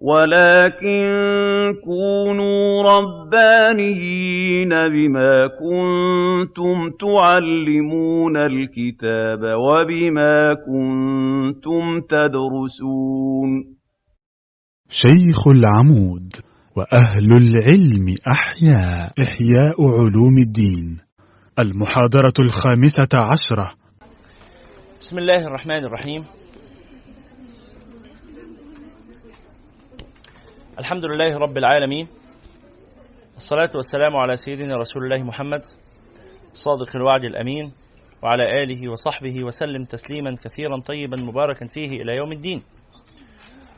وَلَٰكِن كُونُوا رَبَّانِيِّينَ بِمَا كُنتُمْ تُعَلِّمُونَ الْكِتَابَ وَبِمَا كُنتُمْ تَدْرُسُونَ. شيخ العمود وأهل العلم أحياء إحياء علوم الدين. المحاضرة الخامسة عشرة. بسم الله الرحمن الرحيم. الحمد لله رب العالمين الصلاة والسلام على سيدنا رسول الله محمد الصادق الوعد الأمين وعلى آله وصحبه وسلم تسليما كثيرا طيبا مباركا فيه إلى يوم الدين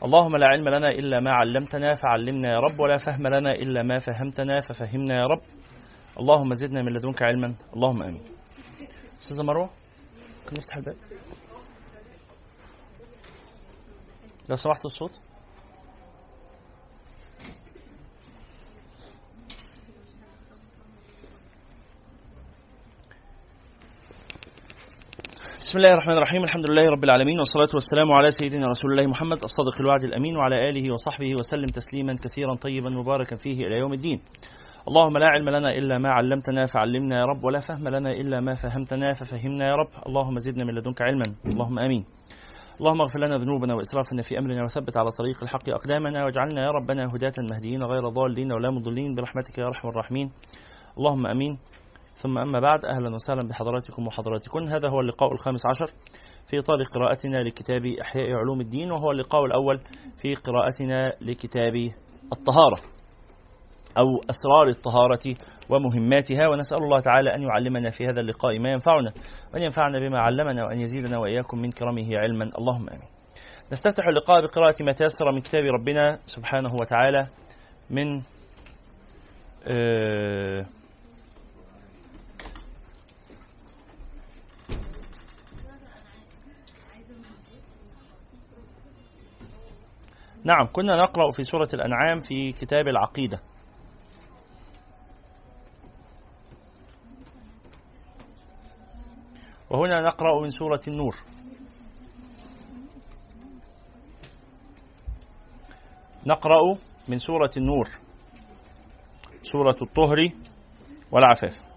اللهم لا علم لنا إلا ما علمتنا فعلمنا يا رب ولا فهم لنا إلا ما فهمتنا ففهمنا يا رب اللهم زدنا من لدنك علما اللهم آمين أستاذة مروة ممكن نفتح الباب لو سمحت الصوت بسم الله الرحمن الرحيم. الحمد لله رب العالمين والصلاة والسلام على سيدنا رسول الله محمد الصادق الوعد الأمين وعلى آله وصحبه وسلم تسليما كثيرا طيبا مباركا فيه إلى يوم الدين. اللهم لا علم لنا إلا ما علمتنا فعلمنا يا رب ولا فهم لنا إلا ما فهمتنا ففهمنا يا رب. اللهم زدنا من لدنك علما. اللهم آمين. اللهم اغفر لنا ذنوبنا وإسرافنا في أمرنا وثبت على طريق الحق أقدامنا واجعلنا يا ربنا هداة مهديين غير ضالين ولا مضلين. برحمتك يا أرحم الراحمين. اللهم آمين. ثم أما بعد أهلا وسهلا بحضراتكم وحضراتكن. هذا هو اللقاء الخامس عشر في إطار قراءتنا لكتاب إحياء علوم الدين وهو اللقاء الأول في قراءتنا لكتاب الطهارة أو أسرار الطهارة ومهماتها. ونسأل الله تعالى أن يعلمنا في هذا اللقاء ما ينفعنا وأن ينفعنا بما علمنا وأن يزيدنا وإياكم من كرمه علما. اللهم آمين. نستفتح اللقاء بقراءة ما تيسر من كتاب ربنا سبحانه وتعالى من آه نعم كنا نقرأ في سورة الأنعام في كتاب العقيدة. وهنا نقرأ من سورة النور. نقرأ من سورة النور سورة الطهر والعفاف.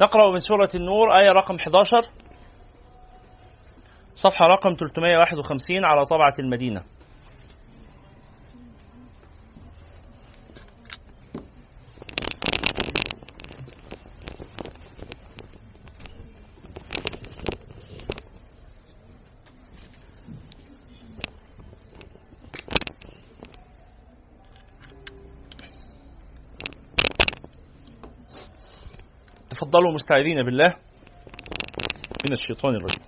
نقرأ من سورة النور آية رقم 11 صفحة رقم 351 على طبعة المدينة. تفضلوا مستعيذين بالله من الشيطان الرجيم.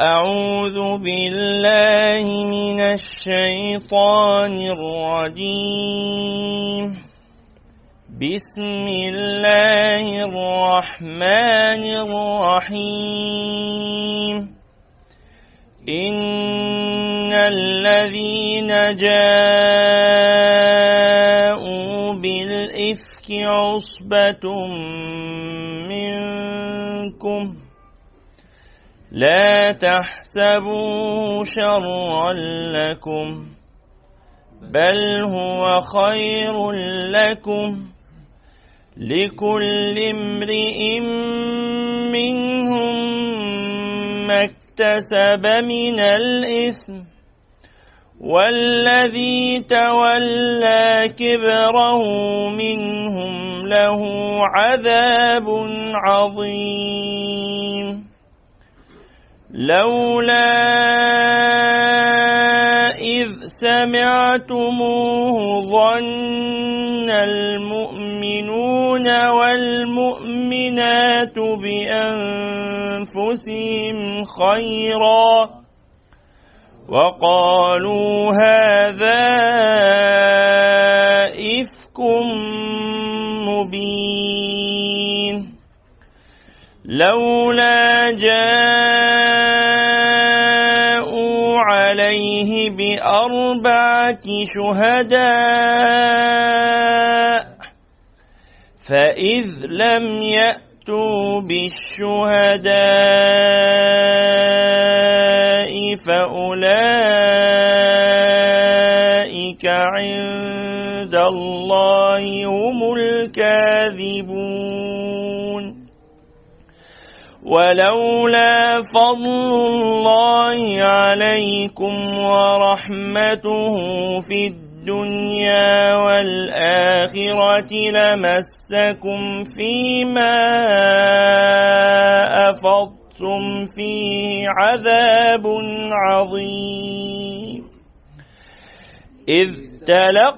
أعوذ بالله من الشيطان الرجيم. بسم الله الرحمن الرحيم. إن الذين جاءوا بالإفك منكم لا تحسبوه شرا لكم بل هو خير لكم لكل امرئ منهم ما اكتسب من الإثم والذي تولى كبره منهم له عذاب عظيم. لولا إذ سمعتموه ظن المؤمنون والمؤمنات بأنفسهم خيرا وقالوا هذا إفك مبين. لولا جاءوا عليه بأربعة شهداء فإذ لم يأتوا بالشهداء فأولئك عند الله هم الكاذبون. ولولا فضل الله عليكم ورحمته في الدنيا والآخرة لمسكم فيما أفضتم فيه عذاب عظيم. إذ تلقى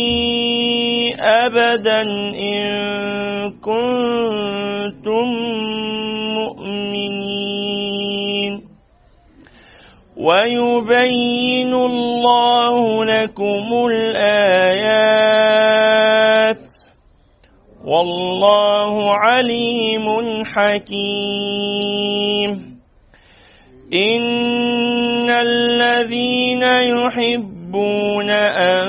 أبدا إن كنتم مؤمنين. ويبين الله لكم الآيات. والله عليم حكيم. إن الذين يحبون أن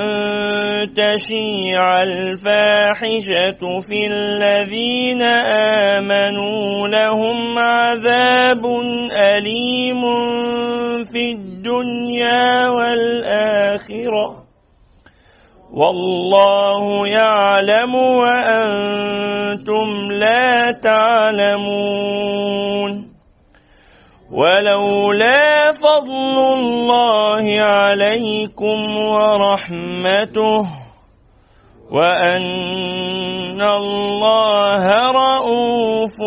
تشيع الفاحشة في الذين آمنوا لهم عذاب أليم في الدنيا والآخرة. والله يعلم وأنتم لا تعلمون. ولولا فضل الله عليكم ورحمته وأن الله رؤوف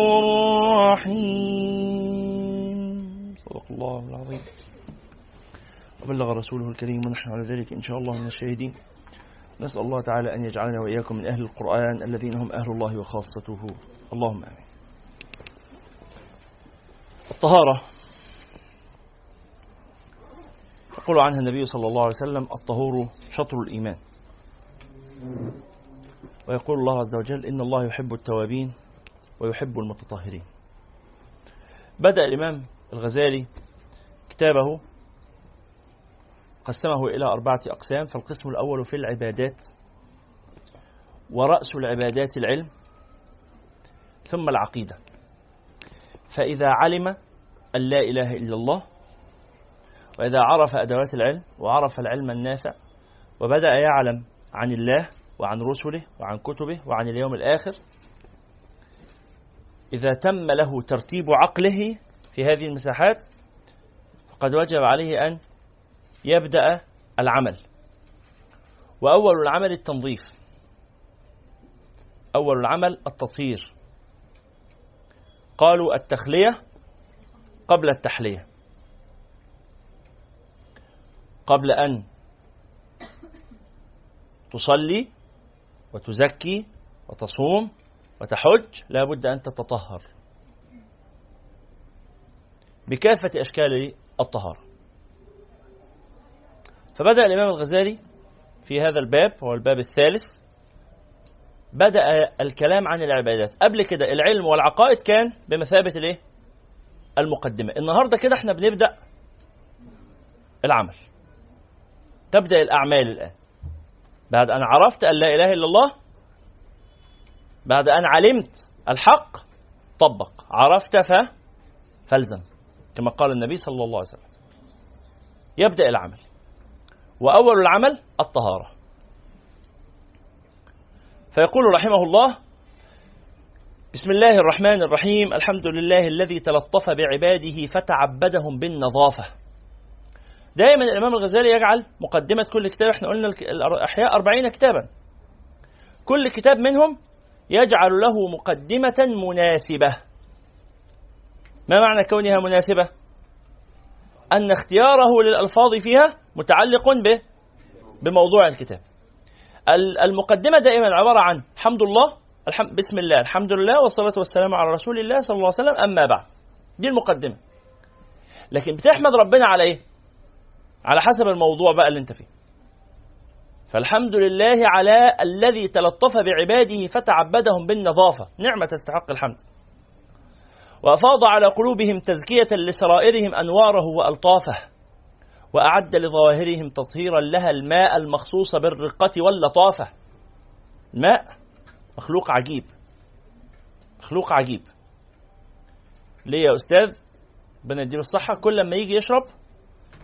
رحيم. صدق الله العظيم. وبلغ رسوله الكريم ونحن على ذلك إن شاء الله من الشاهدين. نسأل الله تعالى أن يجعلنا وإياكم من أهل القرآن الذين هم أهل الله وخاصته. اللهم آمين. الطهارة. يقول عنها النبي صلى الله عليه وسلم الطهور شطر الإيمان. ويقول الله عز وجل إن الله يحب التوابين ويحب المتطهرين. بدأ الإمام الغزالي كتابه قسمه إلى أربعة أقسام فالقسم الأول في العبادات ورأس العبادات العلم ثم العقيدة. فإذا علم أن لا إله إلا الله وإذا عرف أدوات العلم وعرف العلم النافع وبدأ يعلم عن الله وعن رسله وعن كتبه وعن اليوم الآخر إذا تم له ترتيب عقله في هذه المساحات فقد وجب عليه أن يبدأ العمل. وأول العمل التنظيف. أول العمل التطهير. قالوا التخلية قبل التحلية. قبل أن تصلي وتزكي وتصوم وتحج لا بد أن تتطهر. بكافة أشكال الطهارة. فبدأ الإمام الغزالي في هذا الباب هو الباب الثالث. بدأ الكلام عن العبادات. قبل كده العلم والعقائد كان بمثابة الإيه؟ المقدمة. النهاردة كده إحنا بنبدأ العمل. تبدأ الأعمال الآن. بعد أن عرفت أن لا إله إلا الله بعد أن علمت الحق طبق. عرفت ف فالزم كما قال النبي صلى الله عليه وسلم. يبدأ العمل. وأول العمل الطهارة. فيقول رحمه الله بسم الله الرحمن الرحيم الحمد لله الذي تلطف بعباده فتعبدهم بالنظافة. دائما الإمام الغزالي يجعل مقدمة كل كتاب إحنا قلنا الأحياء أربعين كتابا. كل كتاب منهم يجعل له مقدمة مناسبة. ما معنى كونها مناسبة؟ أن اختياره للألفاظ فيها متعلق به بموضوع الكتاب. المقدمة دائما عبارة عن حمد الله الحمد بسم الله الحمد لله والصلاة والسلام على رسول الله صلى الله عليه وسلم أما بعد. دي المقدمة. لكن بتحمد ربنا على إيه؟ على حسب الموضوع بقى اللي أنت فيه. فالحمد لله على الذي تلطف بعباده فتعبدهم بالنظافة. نعمة تستحق الحمد. وأفاض على قلوبهم تزكية لسرائرهم أنواره وألطافه. وأعد لظواهرهم تطهيرا لها الماء المخصوص بالرقة واللطافة. الماء مخلوق عجيب. مخلوق عجيب. ليه يا أستاذ؟ ربنا يديله الصحة. كل لما يجي يشرب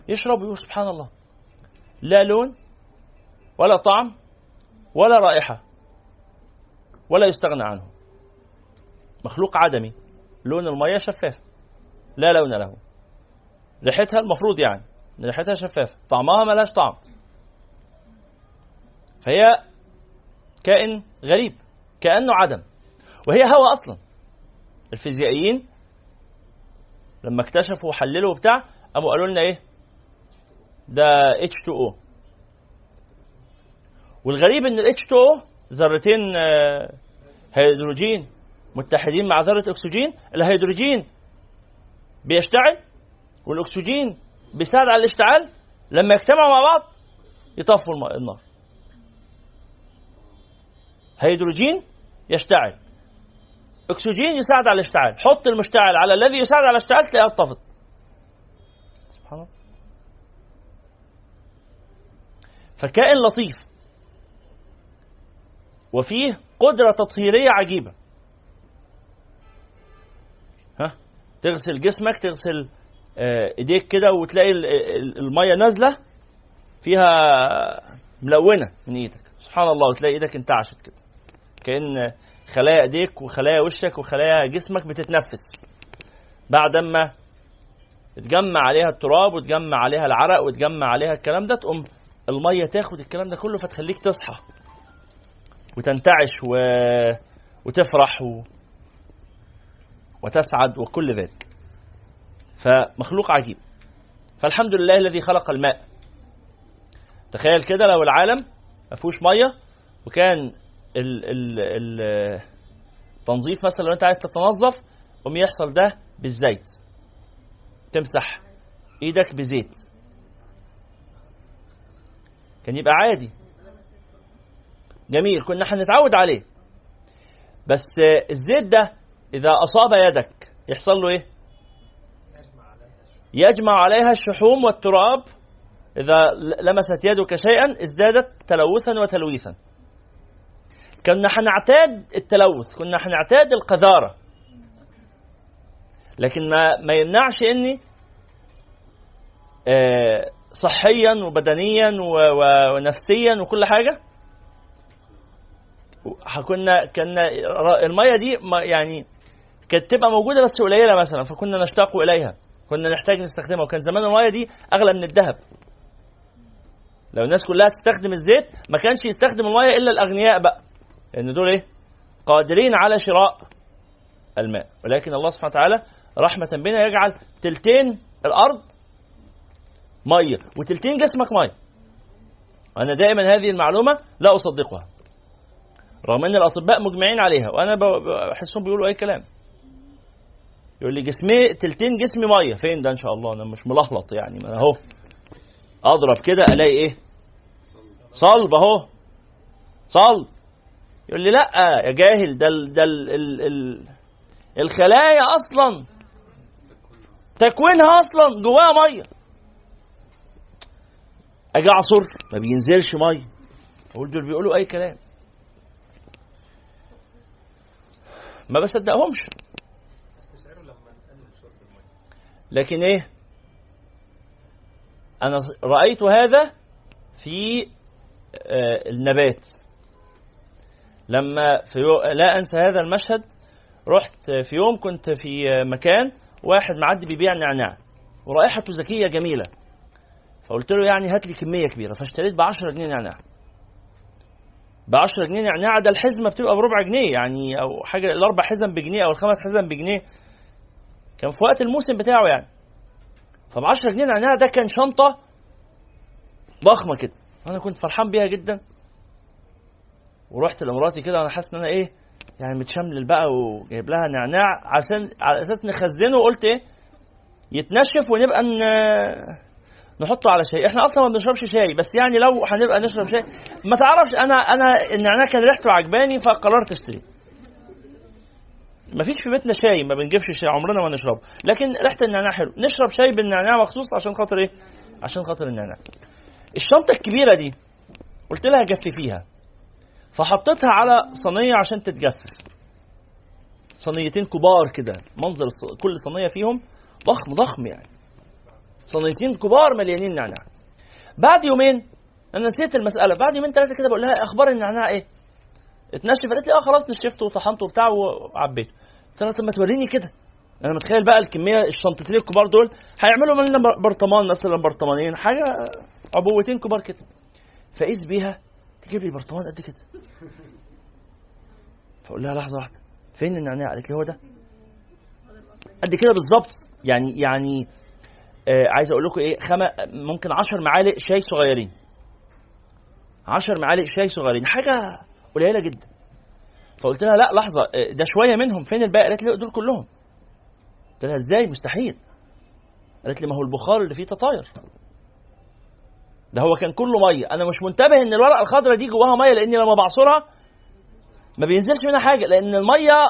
يشرب ويقول سبحان الله. لا لون ولا طعم ولا رائحة ولا يستغنى عنه. مخلوق عدمي. لون المية شفاف. لا لون له. ريحتها المفروض يعني. ريحتها شفافة طعمها ملهاش طعم. فهي كائن غريب كأنه عدم. وهي هواء أصلا. الفيزيائيين لما اكتشفوا وحللوا وبتاع قاموا قالوا لنا إيه؟ ده H2O والغريب إن ال H2O ذرتين آه، هيدروجين متحدين مع ذرة أكسجين. الهيدروجين بيشتعل والأكسجين بيساعد على الاشتعال. لما يجتمعوا مع بعض يطفوا النار. هيدروجين يشتعل. أكسجين يساعد على الاشتعال. حط المشتعل على الذي يساعد على الاشتعال تلاقيها اتطفت سبحان الله. فكائن لطيف. وفيه قدرة تطهيرية عجيبة. ها؟ تغسل جسمك تغسل آه، ايديك كده وتلاقي المية نازلة فيها ملونة من إيدك. سبحان الله وتلاقي إيدك انتعشت كده. كأن خلايا ايديك وخلايا وشك وخلايا جسمك بتتنفس. بعد ما تجمع عليها التراب وتجمع عليها العرق وتجمع عليها الكلام ده تقوم المية تاخد الكلام ده كله فتخليك تصحى. وتنتعش و... وتفرح و... وتسعد وكل ذلك. فمخلوق عجيب. فالحمد لله الذي خلق الماء. تخيل كده لو العالم ما فيهوش مية وكان ال ال التنظيف مثلا لو أنت عايز تتنظف قوم يحصل ده بالزيت. تمسح إيدك بزيت. كان يبقى عادي. جميل كنا هنتعود عليه. بس الزيت ده إذا أصاب يدك يحصل له إيه؟ يجمع عليها الشحوم والتراب. إذا لمست يدك شيئا ازدادت تلوثا وتلويثا. كنا حنعتاد التلوث كنا حنعتاد القذارة. لكن ما, ما يمنعش إني آه، صحيا وبدنيا ونفسيا وكل حاجة. كنا كنا المية دي يعني كانت تبقى موجودة بس قليلة مثلا فكنا نشتاق إليها. كنا نحتاج نستخدمها. وكان زمان المايه دي أغلى من الذهب. لو الناس كلها تستخدم الزيت ما كانش يستخدم المايه إلا الأغنياء بقى. لأن دول إيه؟ قادرين على شراء الماء. ولكن الله سبحانه وتعالى رحمة بنا يجعل تلتين الأرض مية وتلتين جسمك مية أنا دائما هذه المعلومة لا أصدقها. رغم أن الأطباء مجمعين عليها وأنا بحسهم بيقولوا أي كلام. يقول لي جسمي تلتين جسمي ميه فين ده؟ إن شاء الله. أنا مش ملخلط يعني ما أهو. أضرب كده ألاقي إيه؟ صلب أهو. صلب. يقول لي لأ يا جاهل ده ال ده ال ال ال الخلايا أصلا. تكوينها أصلا جواها ميه أجي اعصر ما بينزلش ميه أقول دول بيقولوا أي كلام. ما بصدقهمش. لكن إيه؟ أنا رأيت هذا في آه، النبات. لما في. لا أنسى هذا المشهد. رحت في يوم كنت في مكان واحد معدي بيبيع نعناع. ورائحته ذكية جميلة. فقلت له يعني هات لي كمية كبيرة فاشتريت ب 10 جنيه نعناع. ب 10 جنيه نعناع ده الحزمة بتبقى بربع جنيه يعني أو حاجة الأربع حزم بجنيه أو الخمس حزم بجنيه. كان في وقت الموسم بتاعه يعني. فب 10 جنيه نعناع ده كان شنطة ضخمة كده. أنا كنت فرحان بيها جدا. ورحت لمراتي كده وأنا حاسس إن أنا إيه يعني متشمل بقى وجايب لها نعناع عشان على أساس نخزنه وقلت إيه يتنشف ونبقى نحطه على شاي إحنا أصلا ما بنشربش شاي بس يعني لو هنبقى نشرب شاي ما تعرفش أنا أنا النعناع كان ريحته عجباني فقررت اشتري ما فيش في بيتنا شاي ما بنجيبش شاي عمرنا ما نشربه لكن ريحة النعناع حلو. نشرب شاي بالنعناع مخصوص عشان خاطر إيه؟ عشان خاطر النعناع. الشنطة الكبيرة دي قلت لها جففيها فحطيتها على صينية عشان تتجفف صينيتين كبار كده منظر كل صينية فيهم ضخم ضخم يعني. صينيتين كبار مليانين نعناع. بعد يومين أنا نسيت المسألة. بعد يومين ثلاثة كده بقول لها أخبار النعناع إيه؟ اتنشف قالت لي آه خلاص نشفته وطحنته وبتاع وعبيته قلت لها طب ما توريني كده. أنا متخيل بقى الكمية الشنطتين الكبار دول هيعملوا مننا برطمان مثلا برطمانين حاجة عبوتين كبار كده. فاذ بيها تجيب لي برطمان قد كده. فأقول لها لحظة واحدة فين النعناع؟ قالت لي هو ده. قد كده بالظبط. يعني يعني آه عايز أقول لكم إيه خم... ممكن 10 معالق شاي صغيرين. 10 معالق شاي صغيرين حاجة قليلة جدا. فقلت لها لا لحظة آه، ده شوية منهم فين الباقي؟ قالت لي دول كلهم. قلت لها إزاي؟ مستحيل. قالت لي ما هو البخار اللي فيه تطاير. ده هو كان كله مية. أنا مش منتبه إن الورقة الخضراء دي جواها مية لأني لما بعصرها ما بينزلش منها حاجة لأن المية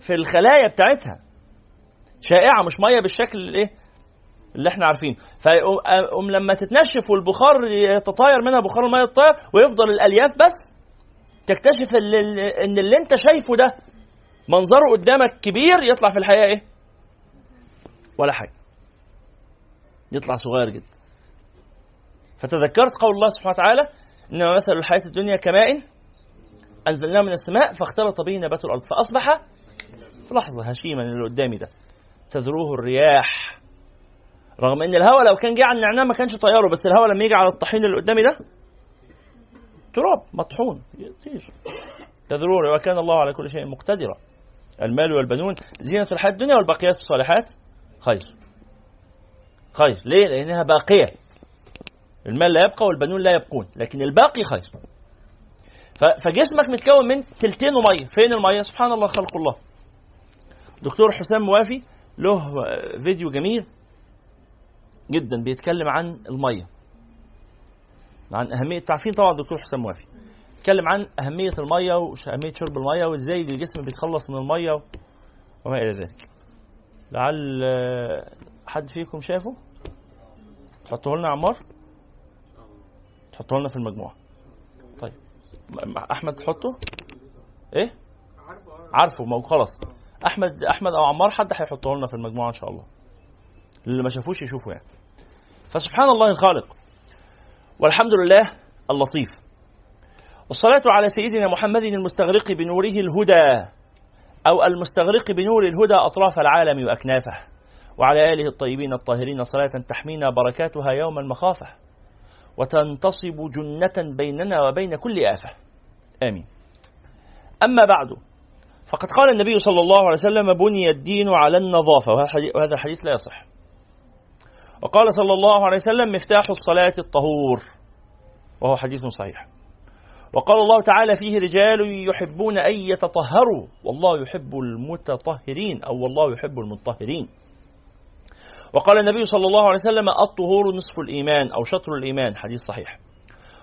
في الخلايا بتاعتها. شائعة مش مية بالشكل الايه اللي إحنا عارفينه. فأم لما تتنشف والبخار يتطاير منها بخار المية يتطاير ويفضل الألياف بس تكتشف إن اللي أنت شايفه ده منظره قدامك كبير يطلع في الحقيقة إيه؟ ولا حاجة. يطلع صغير جدا. فتذكرت قول الله سبحانه وتعالى إنما مثل الحياة الدنيا كماء أنزلناه من السماء فاختلط به نبات الأرض فأصبح في لحظة هشيما اللي قدامي ده. تذروه الرياح. رغم إن الهواء لو كان جه على النعناع ما كانش طياره بس الهواء لما يجي على الطحين اللي قدامي ده تراب مطحون يطير. تذروه وكان الله على كل شيء مقتدرا. المال والبنون زينة الحياة الدنيا والبقيات الصالحات. خير. خير. ليه؟ لأنها باقية. المال لا يبقى والبنون لا يبقون لكن الباقي خير. فجسمك متكون من تلتين وميه فين المية؟ سبحان الله خلق الله. دكتور حسام موافي له فيديو جميل جدا بيتكلم عن المية عن أهمية تعرفين طبعا دكتور حسام موافي؟ بيتكلم عن أهمية المية واهميه شرب المية وإزاي الجسم بيتخلص من المية وما إلى ذلك. لعل حد فيكم شافه تحطه لنا عمار. تحطه لنا في المجموعة. طيب أحمد تحطه إيه؟ عارفه ما خلاص. أحمد أحمد أو عمار حد هيحطه لنا في المجموعة إن شاء الله. اللي ما شافوش يشوفوا يعني. فسبحان الله الخالق والحمد لله اللطيف. والصلاة على سيدنا محمد المستغرق بنوره الهدى أو المستغرق بنور الهدى أطراف العالم وأكنافه. وعلى آله الطيبين الطاهرين صلاة تحمينا بركاتها يوم المخافة. وتنتصب جنة بيننا وبين كل آفة. آمين. أما بعد فقد قال النبي صلى الله عليه وسلم بني الدين على النظافة وهذا الحديث لا يصح. وقال صلى الله عليه وسلم مفتاح الصلاة الطهور وهو حديث صحيح. وقال الله تعالى فيه رجال يحبون أن يتطهروا والله يحب المتطهرين أو والله يحب المطهرين. وقال النبي صلى الله عليه وسلم الطهور نصف الإيمان أو شطر الإيمان حديث صحيح.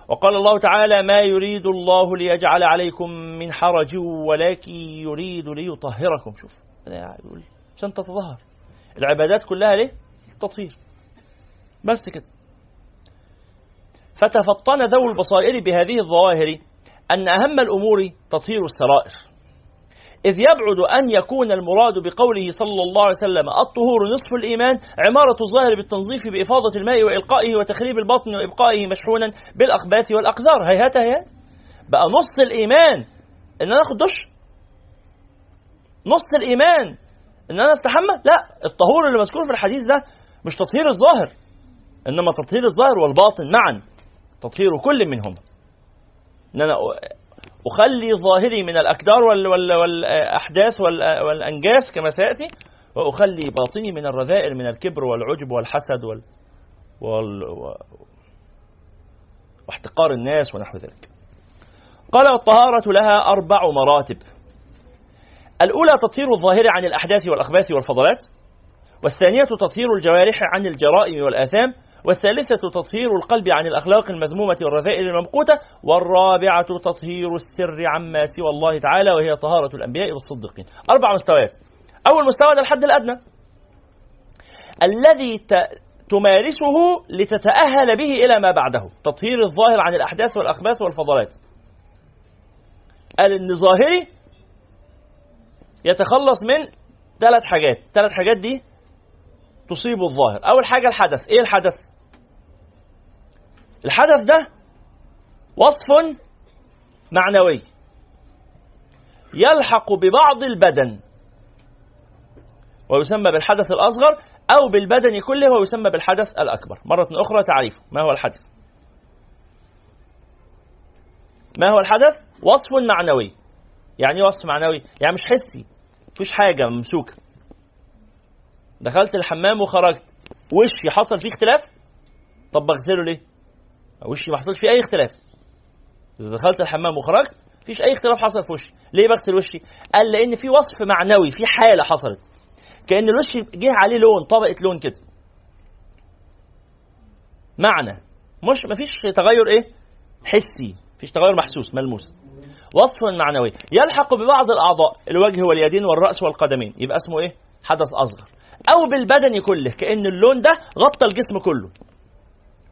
وقال الله تعالى ما يريد الله ليجعل عليكم من حرج ولكن يريد ليطهركم. شوف يقول عشان تتطهر. العبادات كلها ليه؟ التطهير بس كده. فتفطن ذوي البصائر بهذه الظواهر أن أهم الأمور تطهير السرائر. إذ يبعد أن يكون المراد بقوله صلى الله عليه وسلم الطهور نصف الإيمان عمارة الظاهر بالتنظيف بإفاضة الماء وإلقائه وتخريب البطن وإبقائه مشحونا بالأخباث والأقذار. هيهات هيهات بقى نص الإيمان إن أنا آخد دش. نص الإيمان إن أنا أستحمى. لا الطهور اللي مذكور في الحديث ده مش تطهير الظاهر إنما تطهير الظاهر والباطن معا تطهير كل منهم إن أنا أخلي ظاهري من الاكدار وال وال والأحداث وال والأنجاس كما سيأتي وأخلي باطني من الرذائل من الكبر والعجب والحسد وال, وال واحتقار الناس ونحو ذلك. قال والطهارة لها أربع مراتب. الأولى تطهير الظاهر عن الأحداث والأخباث والفضلات والثانية تطهير الجوارح عن الجرائم والآثام والثالثة تطهير القلب عن الأخلاق المذمومة والرذائل الممقوتة والرابعة تطهير السر عما سوى الله تعالى وهي طهارة الأنبياء والصديقين. أربع مستويات. أول مستوى ده الحد الأدنى. الذي تمارسه لتتأهل به إلى ما بعده. تطهير الظاهر عن الأحداث والأخباث والفضلات. قال إن ظاهري يتخلص من ثلاث حاجات. ثلاث حاجات دي تصيب الظاهر. أول حاجة الحدث. إيه الحدث؟ الحدث ده وصف معنوي. يلحق ببعض البدن. ويسمى بالحدث الأصغر أو بالبدن كله ويسمى بالحدث الأكبر. مرة أخرى تعريف ما هو الحدث؟ ما هو الحدث؟ وصف معنوي. يعني إيه وصف معنوي؟ يعني مش حسي. مفيش حاجة ممسوكة. دخلت الحمام وخرجت. وشي حصل فيه اختلاف؟ طب بغسله ليه؟ وشي ما حصلش فيه أي اختلاف. إذا دخلت الحمام وخرجت مفيش أي اختلاف حصل في وشي. ليه بغسل وشي؟ قال لأن في وصف معنوي في حالة حصلت. كأن الوش جه عليه لون طبقة لون كده. معنى. مش مفيش تغير إيه؟ حسي. مفيش تغير محسوس ملموس. وصف معنوي. يلحق ببعض الأعضاء الوجه واليدين والرأس والقدمين. يبقى اسمه إيه؟ حدث أصغر. أو بالبدن كله كأن اللون ده غطى الجسم كله.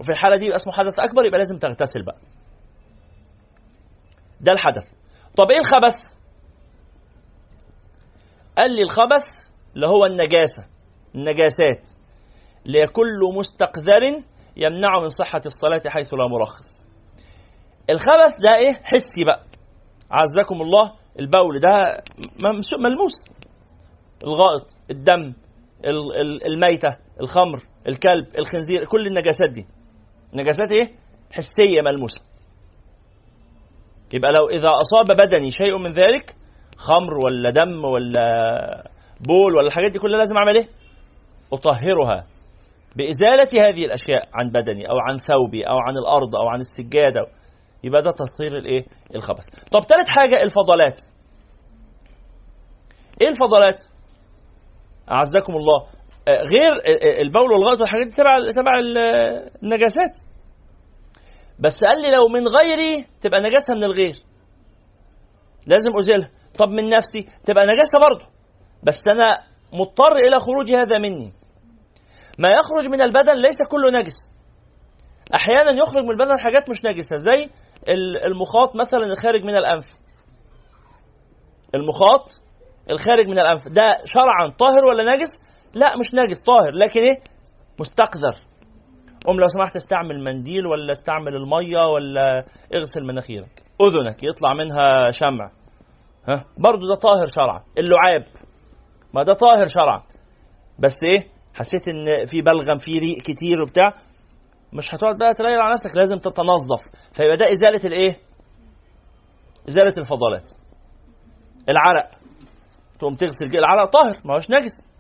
وفي الحالة دي يبقى اسمه حدث أكبر يبقى لازم تغتسل بقى. ده الحدث. طب إيه الخبث؟ قال لي الخبث اللي هو النجاسة النجاسات. اللي هي كل مستقذر يمنع من صحة الصلاة حيث لا مرخص. الخبث ده إيه؟ حسي بقى. عزكم الله البول ده ملموس. الغائط الدم الميتة الخمر الكلب الخنزير كل النجاسات دي. نجاسات إيه حسية ملموسة. يبقى لو إذا أصاب بدني شيء من ذلك خمر ولا دم ولا بول ولا الحاجات دي كلها لازم أعمل إيه؟ أطهرها. بإزالة هذه الأشياء عن بدني أو عن ثوبي أو عن الأرض أو عن السجادة يبقى ده تطهير الإيه؟ الخبث. طب ثالث حاجة الفضلات. إيه الفضلات؟ أعزكم الله غير البول والغائط والحاجات دي تبع تبع النجاسات. بس قال لي لو من غيري تبقى نجاسة من الغير. لازم أزيلها. طب من نفسي تبقى نجاسة برضه. بس أنا مضطر إلى خروج هذا مني. ما يخرج من البدن ليس كله نجس. أحيانا يخرج من البدن حاجات مش نجسة زي المخاط مثلا الخارج من الأنف. المخاط الخارج من الأنف. ده شرعا طاهر ولا نجس؟ لا مش نجس طاهر لكن إيه؟ مستقذر. قوم لو سمحت استعمل منديل ولا استعمل المية ولا اغسل مناخيرك. أذنك يطلع منها شمع. ها؟ برضه ده طاهر شرعا. اللعاب. ما ده طاهر شرعا. بس إيه؟ حسيت إن في بلغم في ريق كتير وبتاع. مش هتقعد بقى تليل على نفسك لازم تتنظف. فيبقى ده إزالة الإيه؟ إزالة الفضلات. العرق. تقوم تغسل العرق طاهر ما هوش نجس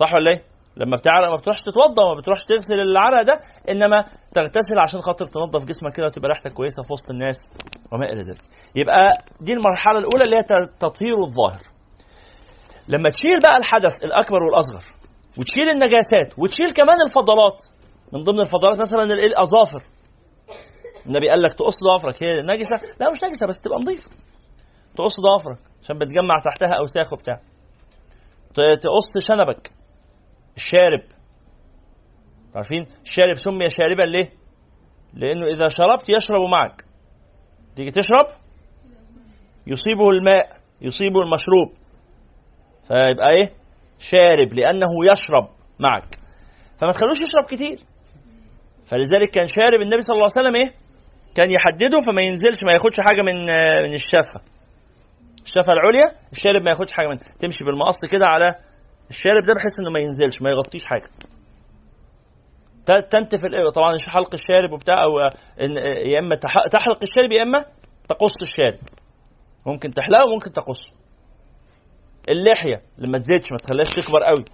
صح ولا إيه؟ لما بتعرق ما بتروحش تتوضا ما بتروحش تغسل العرق ده إنما تغتسل عشان خاطر تنظف جسمك كده وتبقى ريحتك كويسة في وسط الناس وما إلى ذلك. يبقى دي المرحلة الأولى اللي هي تطهير الظاهر. لما تشيل بقى الحدث الأكبر والأصغر وتشيل النجاسات وتشيل كمان الفضلات من ضمن الفضلات مثلا الأظافر النبي قال لك تقص ضوافرك هي نجسة لا مش نجسة بس تبقى نظيفة تقص ضوافرك عشان بتجمع تحتها أوساخ وبتاع تقص شنبك الشارب. عارفين؟ الشارب سمي شاربا ليه؟ لأنه إذا شربت يشرب معك. تيجي تشرب؟ يصيبه الماء يصيبه المشروب. فيبقى إيه؟ شارب لأنه يشرب معك. فما تخلوش يشرب كتير. فلذلك كان شارب النبي صلى الله عليه وسلم إيه؟ كان يحدده فما ينزلش ما ياخدش حاجة من من الشفة. الشفة العليا الشارب ما ياخدش حاجة من تمشي بالمقص كده على الشارب ده بحيث إنه ما ينزلش ما يغطيش حاجة. تنتف طبعا حلق الشارب وبتاع أو يا إما تحلق الشارب يا إما تقص الشارب. ممكن تحلقه وممكن تقصه. اللحية لما تزيدش ما تخليهاش تكبر قوي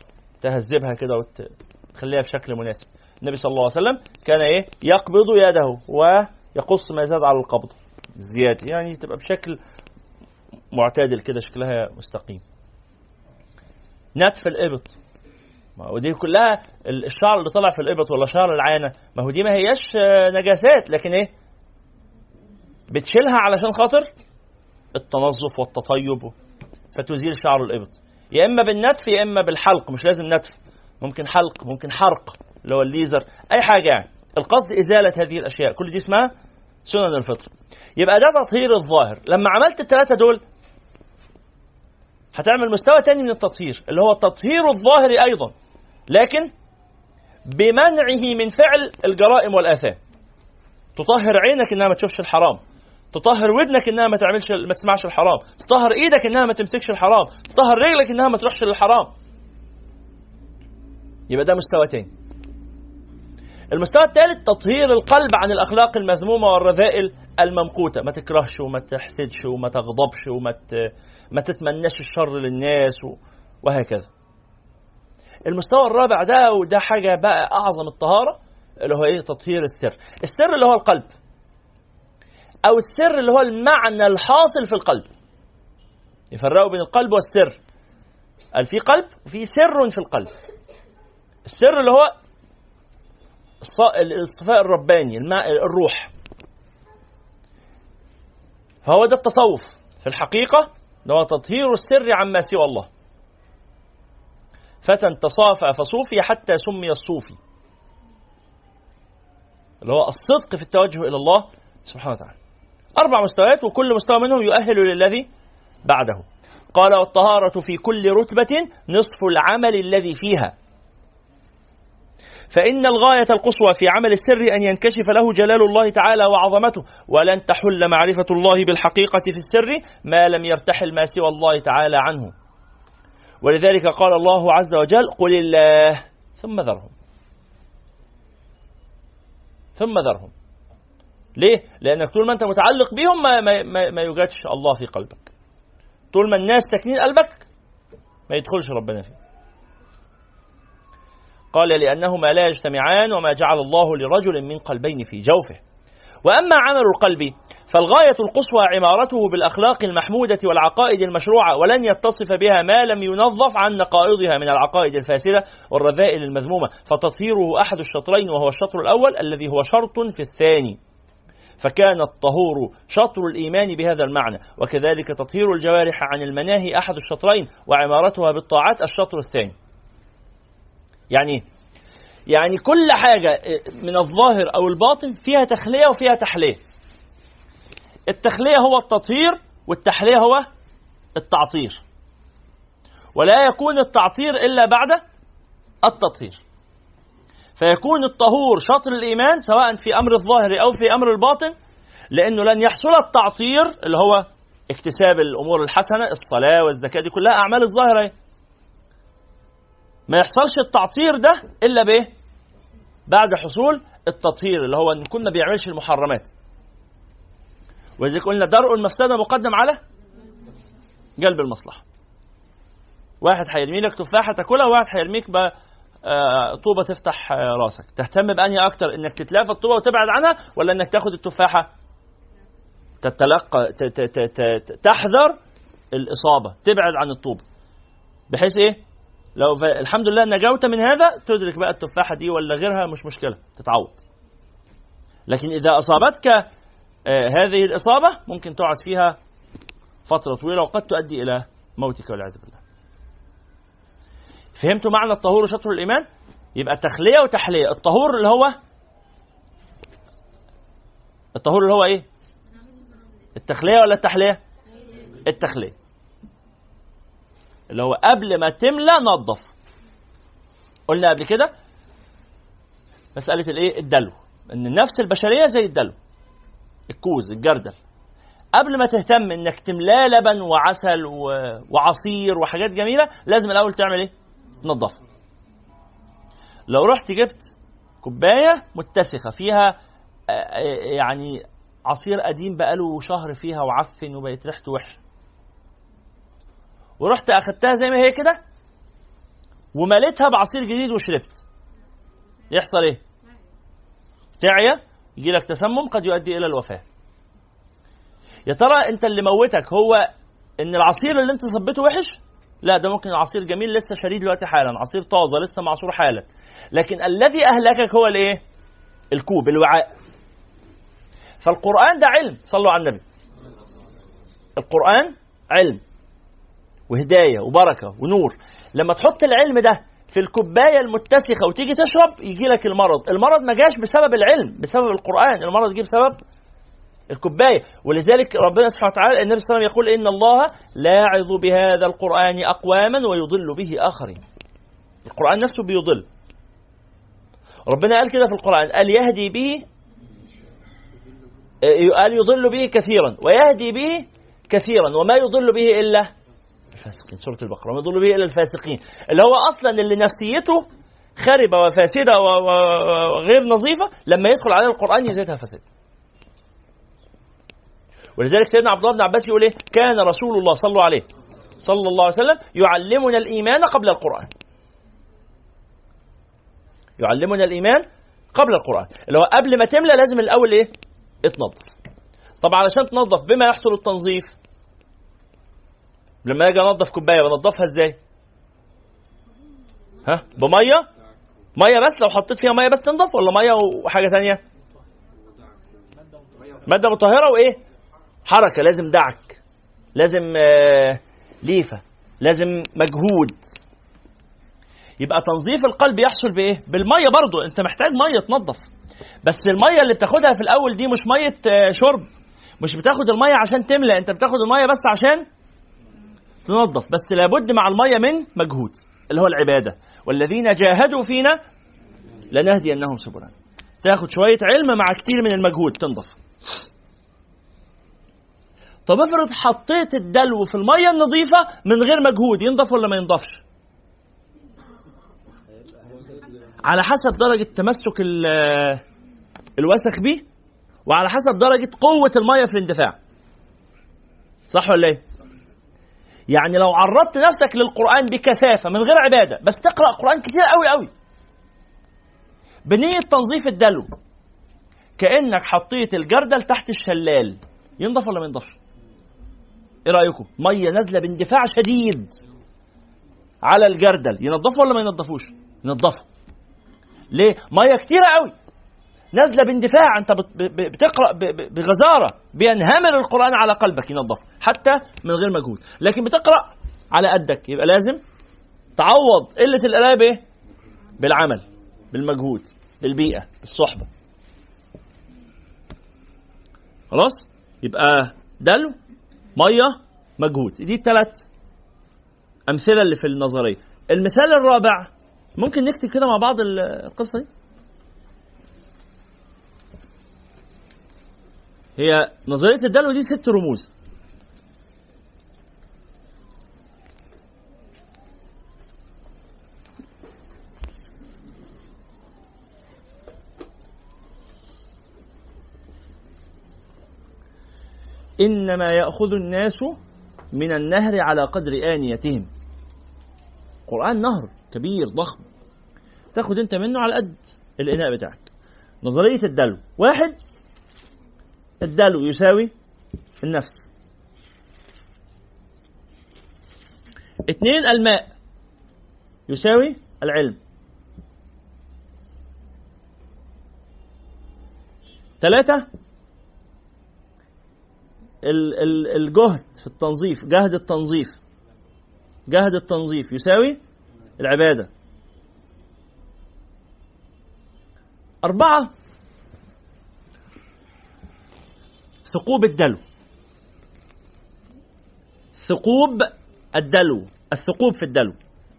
تهذبها كده وتخليها بشكل مناسب. النبي صلى الله عليه وسلم كان إيه؟ يقبض يده ويقص ما زاد على القبض. زيادة يعني تبقى بشكل معتدل كده شكلها مستقيم. نتف الإبط. ما هو دي كلها الشعر اللي طلع في الإبط ولا شعر العانه ما هو دي ما هياش نجاسات لكن إيه؟ بتشيلها علشان خاطر التنظف والتطيب فتزيل شعر الإبط. يا إما بالنتف يا إما بالحلق. مش لازم نتف. ممكن حلق ممكن حرق اللي هو الليزر أي حاجة يعني. القصد إزالة هذه الأشياء. كل دي اسمها سنن الفطر. يبقى ده تطهير الظاهر. لما عملت الثلاثه دول هتعمل مستوى تاني من التطهير اللي هو التطهير الظاهري أيضا لكن بمنعه من فعل الجرائم والآثام. تطهر عينك إنها ما تشوفش الحرام. تطهر ودنك إنها ما تعملش ما تسمعش الحرام. تطهر إيدك إنها ما تمسكش الحرام. تطهر رجلك إنها ما تروحش للحرام. يبقى ده مستوى تاني. المستوى الثالث تطهير القلب عن الأخلاق المذمومة والرذائل الممقوتة. ما تكرهش وما تحسدش وما تغضبش وما ما تتمناش الشر للناس وهكذا. المستوى الرابع ده وده حاجة بقى أعظم الطهارة اللي هو إيه؟ تطهير السر. السر اللي هو القلب. أو السر اللي هو المعنى الحاصل في القلب. يفرقوا بين القلب والسر. قال في قلب؟ وفي سر في القلب. السر اللي هو الاصطفاء الرباني الروح. فهو ده التصوف. في الحقيقة ده هو تطهير السر عما سوى الله. فتى تصافى فصوفي حتى سمي الصوفي. اللي هو الصدق في التوجه إلى الله سبحانه وتعالى. أربع مستويات وكل مستوى منهم يؤهل للذي بعده. قال والطهارة في كل رتبة نصف العمل الذي فيها. فإن الغاية القصوى في عمل السر أن ينكشف له جلال الله تعالى وعظمته ولن تحل معرفة الله بالحقيقة في السر ما لم يرتحل ما سوى الله تعالى عنه. ولذلك قال الله عز وجل قل الله ثم ذرهم. ثم ذرهم. ليه؟ لأنك طول ما أنت متعلق بهم ما, ما, ما يوجدش الله في قلبك. طول ما الناس تكنين قلبك ما يدخلش ربنا فيه قال لأنهما لا يجتمعان وما جعل الله لرجل من قلبين في جوفه. وأما عمل القلب فالغاية القصوى عمارته بالأخلاق المحمودة والعقائد المشروعة ولن يتصف بها ما لم ينظف عن نقائضها من العقائد الفاسدة والرذائل المذمومة. فتطهيره أحد الشطرين وهو الشطر الأول الذي هو شرط في الثاني. فكان الطهور شطر الإيمان بهذا المعنى. وكذلك تطهير الجوارح عن المناهي أحد الشطرين وعمارتها بالطاعات الشطر الثاني. يعني يعني كل حاجة من الظاهر أو الباطن فيها تخلية وفيها تحلية. التخلية هو التطهير والتحلية هو التعطير. ولا يكون التعطير إلا بعد التطهير. فيكون الطهور شطر الإيمان سواء في أمر الظاهر أو في أمر الباطن لأنه لن يحصل التعطير اللي هو اكتساب الأمور الحسنة الصلاة والزكاة دي كلها أعمال الظاهرة. ما يحصلش التعطير ده إلا بإيه؟ بعد حصول التطهير اللي هو إن كنا بيعملش المحرمات. ولذلك قلنا درء المفسدة مقدم على جلب المصلحة. واحد هيرمي لك تفاحة تاكلها وواحد هيرميك آه طوبة تفتح آه راسك، تهتم بأنهي أكتر إنك تتلافى الطوبة وتبعد عنها ولا إنك تاخد التفاحة تتلقى تحذر الإصابة، تبعد عن الطوبة. بحيث إيه؟ لو. الحمد لله نجوت من هذا تدرك بقى التفاحة دي ولا غيرها مش مشكلة تتعوض. لكن إذا أصابتك آه هذه الإصابة ممكن تقعد فيها فترة طويلة وقد تؤدي إلى موتك والعياذ بالله. فهمتوا معنى الطهور وشطر الإيمان؟ يبقى تخلية وتحلية. الطهور اللي هو الطهور اللي هو إيه؟ التخلية ولا التحلية؟ التخلية. اللي هو قبل ما تملى نظف. قلنا قبل كده مسألة الايه؟ الدلو. إن النفس البشرية زي الدلو. الكوز الجردل. قبل ما تهتم إنك تملاه لبن وعسل وعصير وحاجات جميلة لازم الأول تعمل إيه؟ تنظفه لو رحت جبت كوباية متسخة فيها آه، آه، يعني عصير قديم بقاله شهر فيها وعفن وبقت ريحته وحشة. ورحت أخدتها زي ما هي كده ومليتها بعصير جديد وشربت. يحصل إيه؟ تعيا يجي لك تسمم قد يؤدي إلى الوفاة. يا ترى أنت اللي موتك هو إن العصير اللي أنت صبيته وحش؟ لا ده ممكن عصير جميل لسه شاريه دلوقتي حالا عصير طازة لسه معصور حالا. لكن الذي أهلكك هو الإيه؟ الكوب الوعاء. فالقرآن ده علم صلوا على النبي. القرآن علم. وهداية وبركة ونور. لما تحط العلم ده في الكوباية المتسخة وتيجي تشرب يجي لك المرض. المرض ما جاش بسبب العلم بسبب القرآن. المرض جه بسبب الكوباية. ولذلك ربنا سبحانه وتعالى النبي صلى الله عليه وسلم يقول إن الله لاعظ بهذا القرآن أقواما ويضل به آخرين. القرآن نفسه بيضل. ربنا قال كده في القرآن قال يهدي به قال يضل به كثيرا ويهدي به كثيرا وما يضل به إلا الفاسقين. سورة البقرة. وما يضل به إلا الفاسقين. اللي هو أصلا اللي نفسيته خربه وفاسدة وغير نظيفة لما يدخل عليه القرآن يزيدها فساد. ولذلك سيدنا عبد الله بن عباس يقول إيه؟ كان رسول الله صلى عليه صلى الله عليه وسلم يعلمنا الإيمان قبل القرآن. يعلمنا الإيمان قبل القرآن. اللي هو قبل ما تملى لازم الأول إيه؟ اتنظف طب علشان تنظف بما يحصل التنظيف لما أجي انظف كوباية بنظفها إزاي؟ ها؟ بمية؟ مية بس؟ لو حطيت فيها مية بس تنظف ولا مية وحاجة ثانية مادة مطهرة وإيه؟ حركة لازم دعك لازم آه، ليفة لازم مجهود. يبقى تنظيف القلب يحصل بإيه؟ بالمية برضو. أنت محتاج مية تنظف. بس المية اللي بتاخدها في الأول دي مش مية آه، شرب. مش بتاخد المية عشان تملى. أنت بتاخد المية بس عشان تنظف بس لابد مع المية من مجهود اللي هو العبادة. والذين جاهدوا فينا لنهدينهم سبلنا. تاخد شوية علم مع كتير من المجهود تنظف. طب افرض حطيت الدلو في المية النظيفة من غير مجهود ينضف ولا ما ينضفش على حسب درجة تمسك الوسخ به وعلى حسب درجة قوة المية في الاندفاع. صح ولا إيه؟ يعني لو عرضت نفسك للقرآن بكثافة من غير عبادة بس تقرأ قرآن كتير قوي قوي بنية تنظيف الدلو. كأنك حطيت الجردل تحت الشلال. ينضف ولا ما ينضفش؟ إيه رأيكم؟ مية نازلة باندفاع شديد على الجردل. ينظفوا ولا ما ينظفوش ينظفوا ليه؟ مية كتيرة قوي نازله باندفاع أنت بتقرأ بغزارة بينهمر القرآن على قلبك ينظف حتى من غير مجهود. لكن بتقرأ على قدك يبقى لازم تعوض قلة القرايه بإيه؟ بالعمل بالمجهود بالبيئة الصحبه خلاص؟ يبقى دلو مية مجهود. دي الثلاث أمثلة اللي في النظرية. المثال الرابع ممكن نكتب كده مع بعض القصة دي؟ هي نظرية الدلو دي ست رموز. إنما يأخذ الناس من النهر على قدر آنيتهم. القرآن نهر كبير ضخم. تاخد أنت منه على قد الإناء بتاعك. نظرية الدلو. واحد الدلو يساوي النفس. اثنين الماء يساوي العلم. ثلاثة الجهد في التنظيف جهد التنظيف. جهد التنظيف يساوي العبادة. أربعة ثقوب الدلو. ثقوب الدلو الثقوب في الدلو.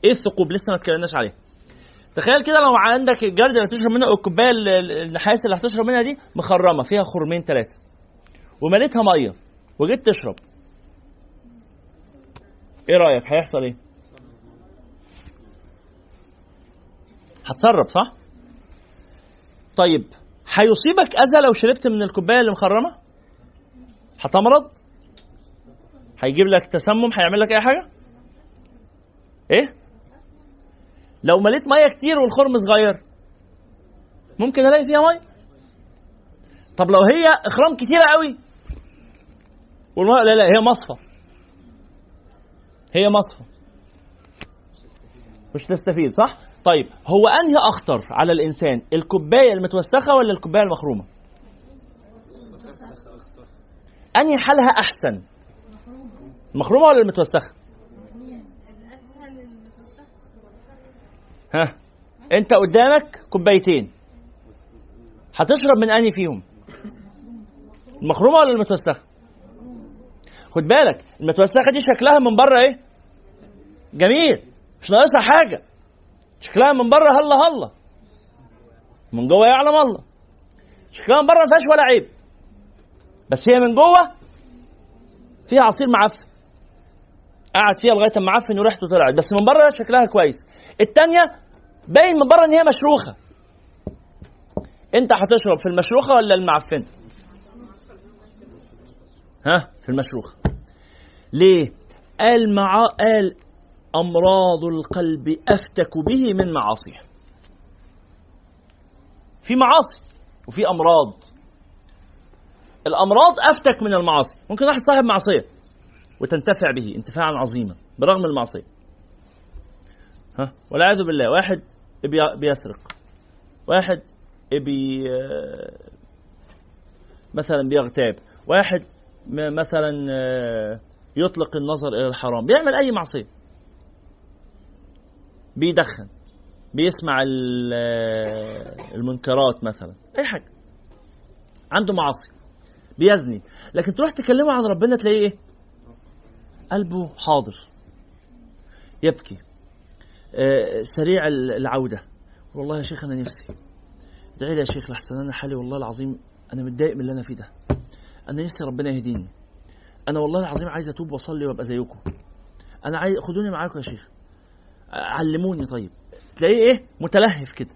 إيه الثقوب؟ لسه ما اتكلمناش عليها تخيل كده لو عندك الجرد اللي هتشرب منها أو الكوبايه النحاس اللي هتشرب منها دي مخرمة فيها خرمين ثلاثة ومليتها مية وجيت تشرب. إيه رأيك؟ هيحصل إيه؟ هتسرب صح؟ طيب هيصيبك أذى لو شربت من الكوباية اللي مخرمة؟ هتمرض؟ هيجيب لك تسمم؟ هيعمل لك أي حاجة؟ إيه؟ لو مليت مية كتير والخرم صغير ممكن ألاقي فيها مية؟ طب لو هي إخرام كتيرة قوي والميه لا لا هي مصفى. هي مصفى. مش تستفيد صح؟ طيب هو أنهي أخطر على الإنسان الكوباية المتوسخة ولا الكوباية المخرومة؟ أنهي حالها أحسن؟ المخرومه ولا المتوسخة؟ ها أنت قدامك كوبايتين. هتشرب من أنهي فيهم؟ المخرومه ولا المتوسخة؟ خد بالك المتوسخة دي شكلها من بره إيه؟ جميل مش ناقصها حاجة. شكلها من بره هلا هلا. من جوه يعلم الله. شكلها من بره ما فيهاش ولا عيب. بس هي من جوه فيها عصير معفن. قعد فيها لغاية ما عفن وريحته طلعت. بس من بره شكلها كويس. الثانية باين من بره إن هي مشروخة. أنت هتشرب في المشروخة ولا المعفنه ها؟ في المشروخة. ليه؟ قال مع قال امراض القلب أفتك به من معاصيه في معاصي وفي أمراض. الأمراض أفتك من المعاصي. ممكن واحد صاحب معصية وتنتفع به انتفاعا عظيما برغم المعصية. ها؟ والعياذ بالله. واحد بيسرق. واحد بي مثلا بيغتاب. واحد مثلا يطلق النظر إلى الحرام. بيعمل أي معصية. بيدخن. بيسمع المنكرات مثلا. أي حاجة. عنده معاصي. بيزني. لكن تروح تكلمه عن ربنا تلاقيه إيه؟ قلبه حاضر. يبكي. آه، سريع العودة. والله يا شيخ أنا نفسي. ادعي لي يا شيخ لحسن أنا حالي والله العظيم أنا متضايق من اللي أنا فيه ده. أنا نفسي ربنا يهديني. أنا والله العظيم عايز أتوب وأصلي وأبقى زيكم. أنا عايز خدوني معاكم يا شيخ. علموني طيب. تلاقيه إيه؟ متلهف كده.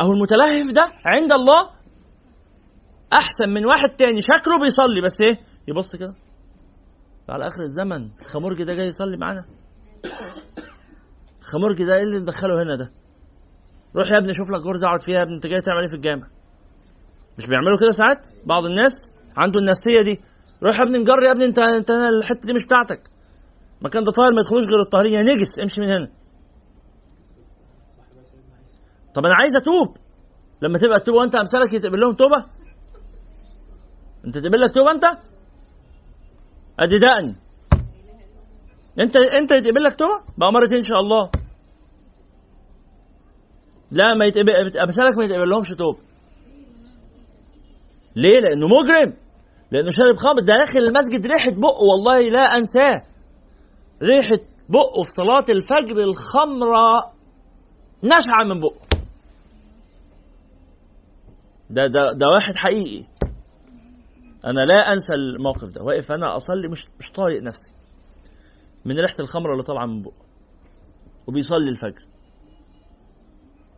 أهو المتلهف ده عند الله أحسن من واحد تاني شكله بيصلي بس إيه؟ يبص كده. على آخر الزمن الخمرجي ده جاي يصلي معانا. خمرجي ده إيه اللي ندخله هنا ده؟ روح يا ابني شوف لك غرزة أقعد فيها يا ابني أنت جاي تعمل إيه في الجامع؟ مش بيعملوا كده ساعات؟ بعض الناس عنده النفسية دي. روح يا ابني نجر يا ابني انت أنت الحتة دي مش بتاعتك. المكان ده طاهر ما يدخلوش غير الطاهرين. يا نجس امشي من هنا. طب أنا عايز أتوب. لما تبقى التوبه وأنت أمثالك يتقبل لهم توبة أنت تقبل لك توبه أنت؟ ادي دقني أنت أنت يتقبل لك توبه بأمارة إن شاء الله. لا ما يتقبل امثالك ما يتقبل لهمش توبة. ليه؟ لأنه مجرم. لأنه شارب خمر. داخل المسجد ريحة بقه والله لا أنساه. ريحة بقه في صلاة الفجر الخمرة نشعه من بقه. ده ده ده واحد حقيقي. أنا لا أنسى الموقف ده. واقف أنا أصلي مش مش طايق نفسي. من ريحة الخمرة اللي طالعة من بقه وبيصلي الفجر.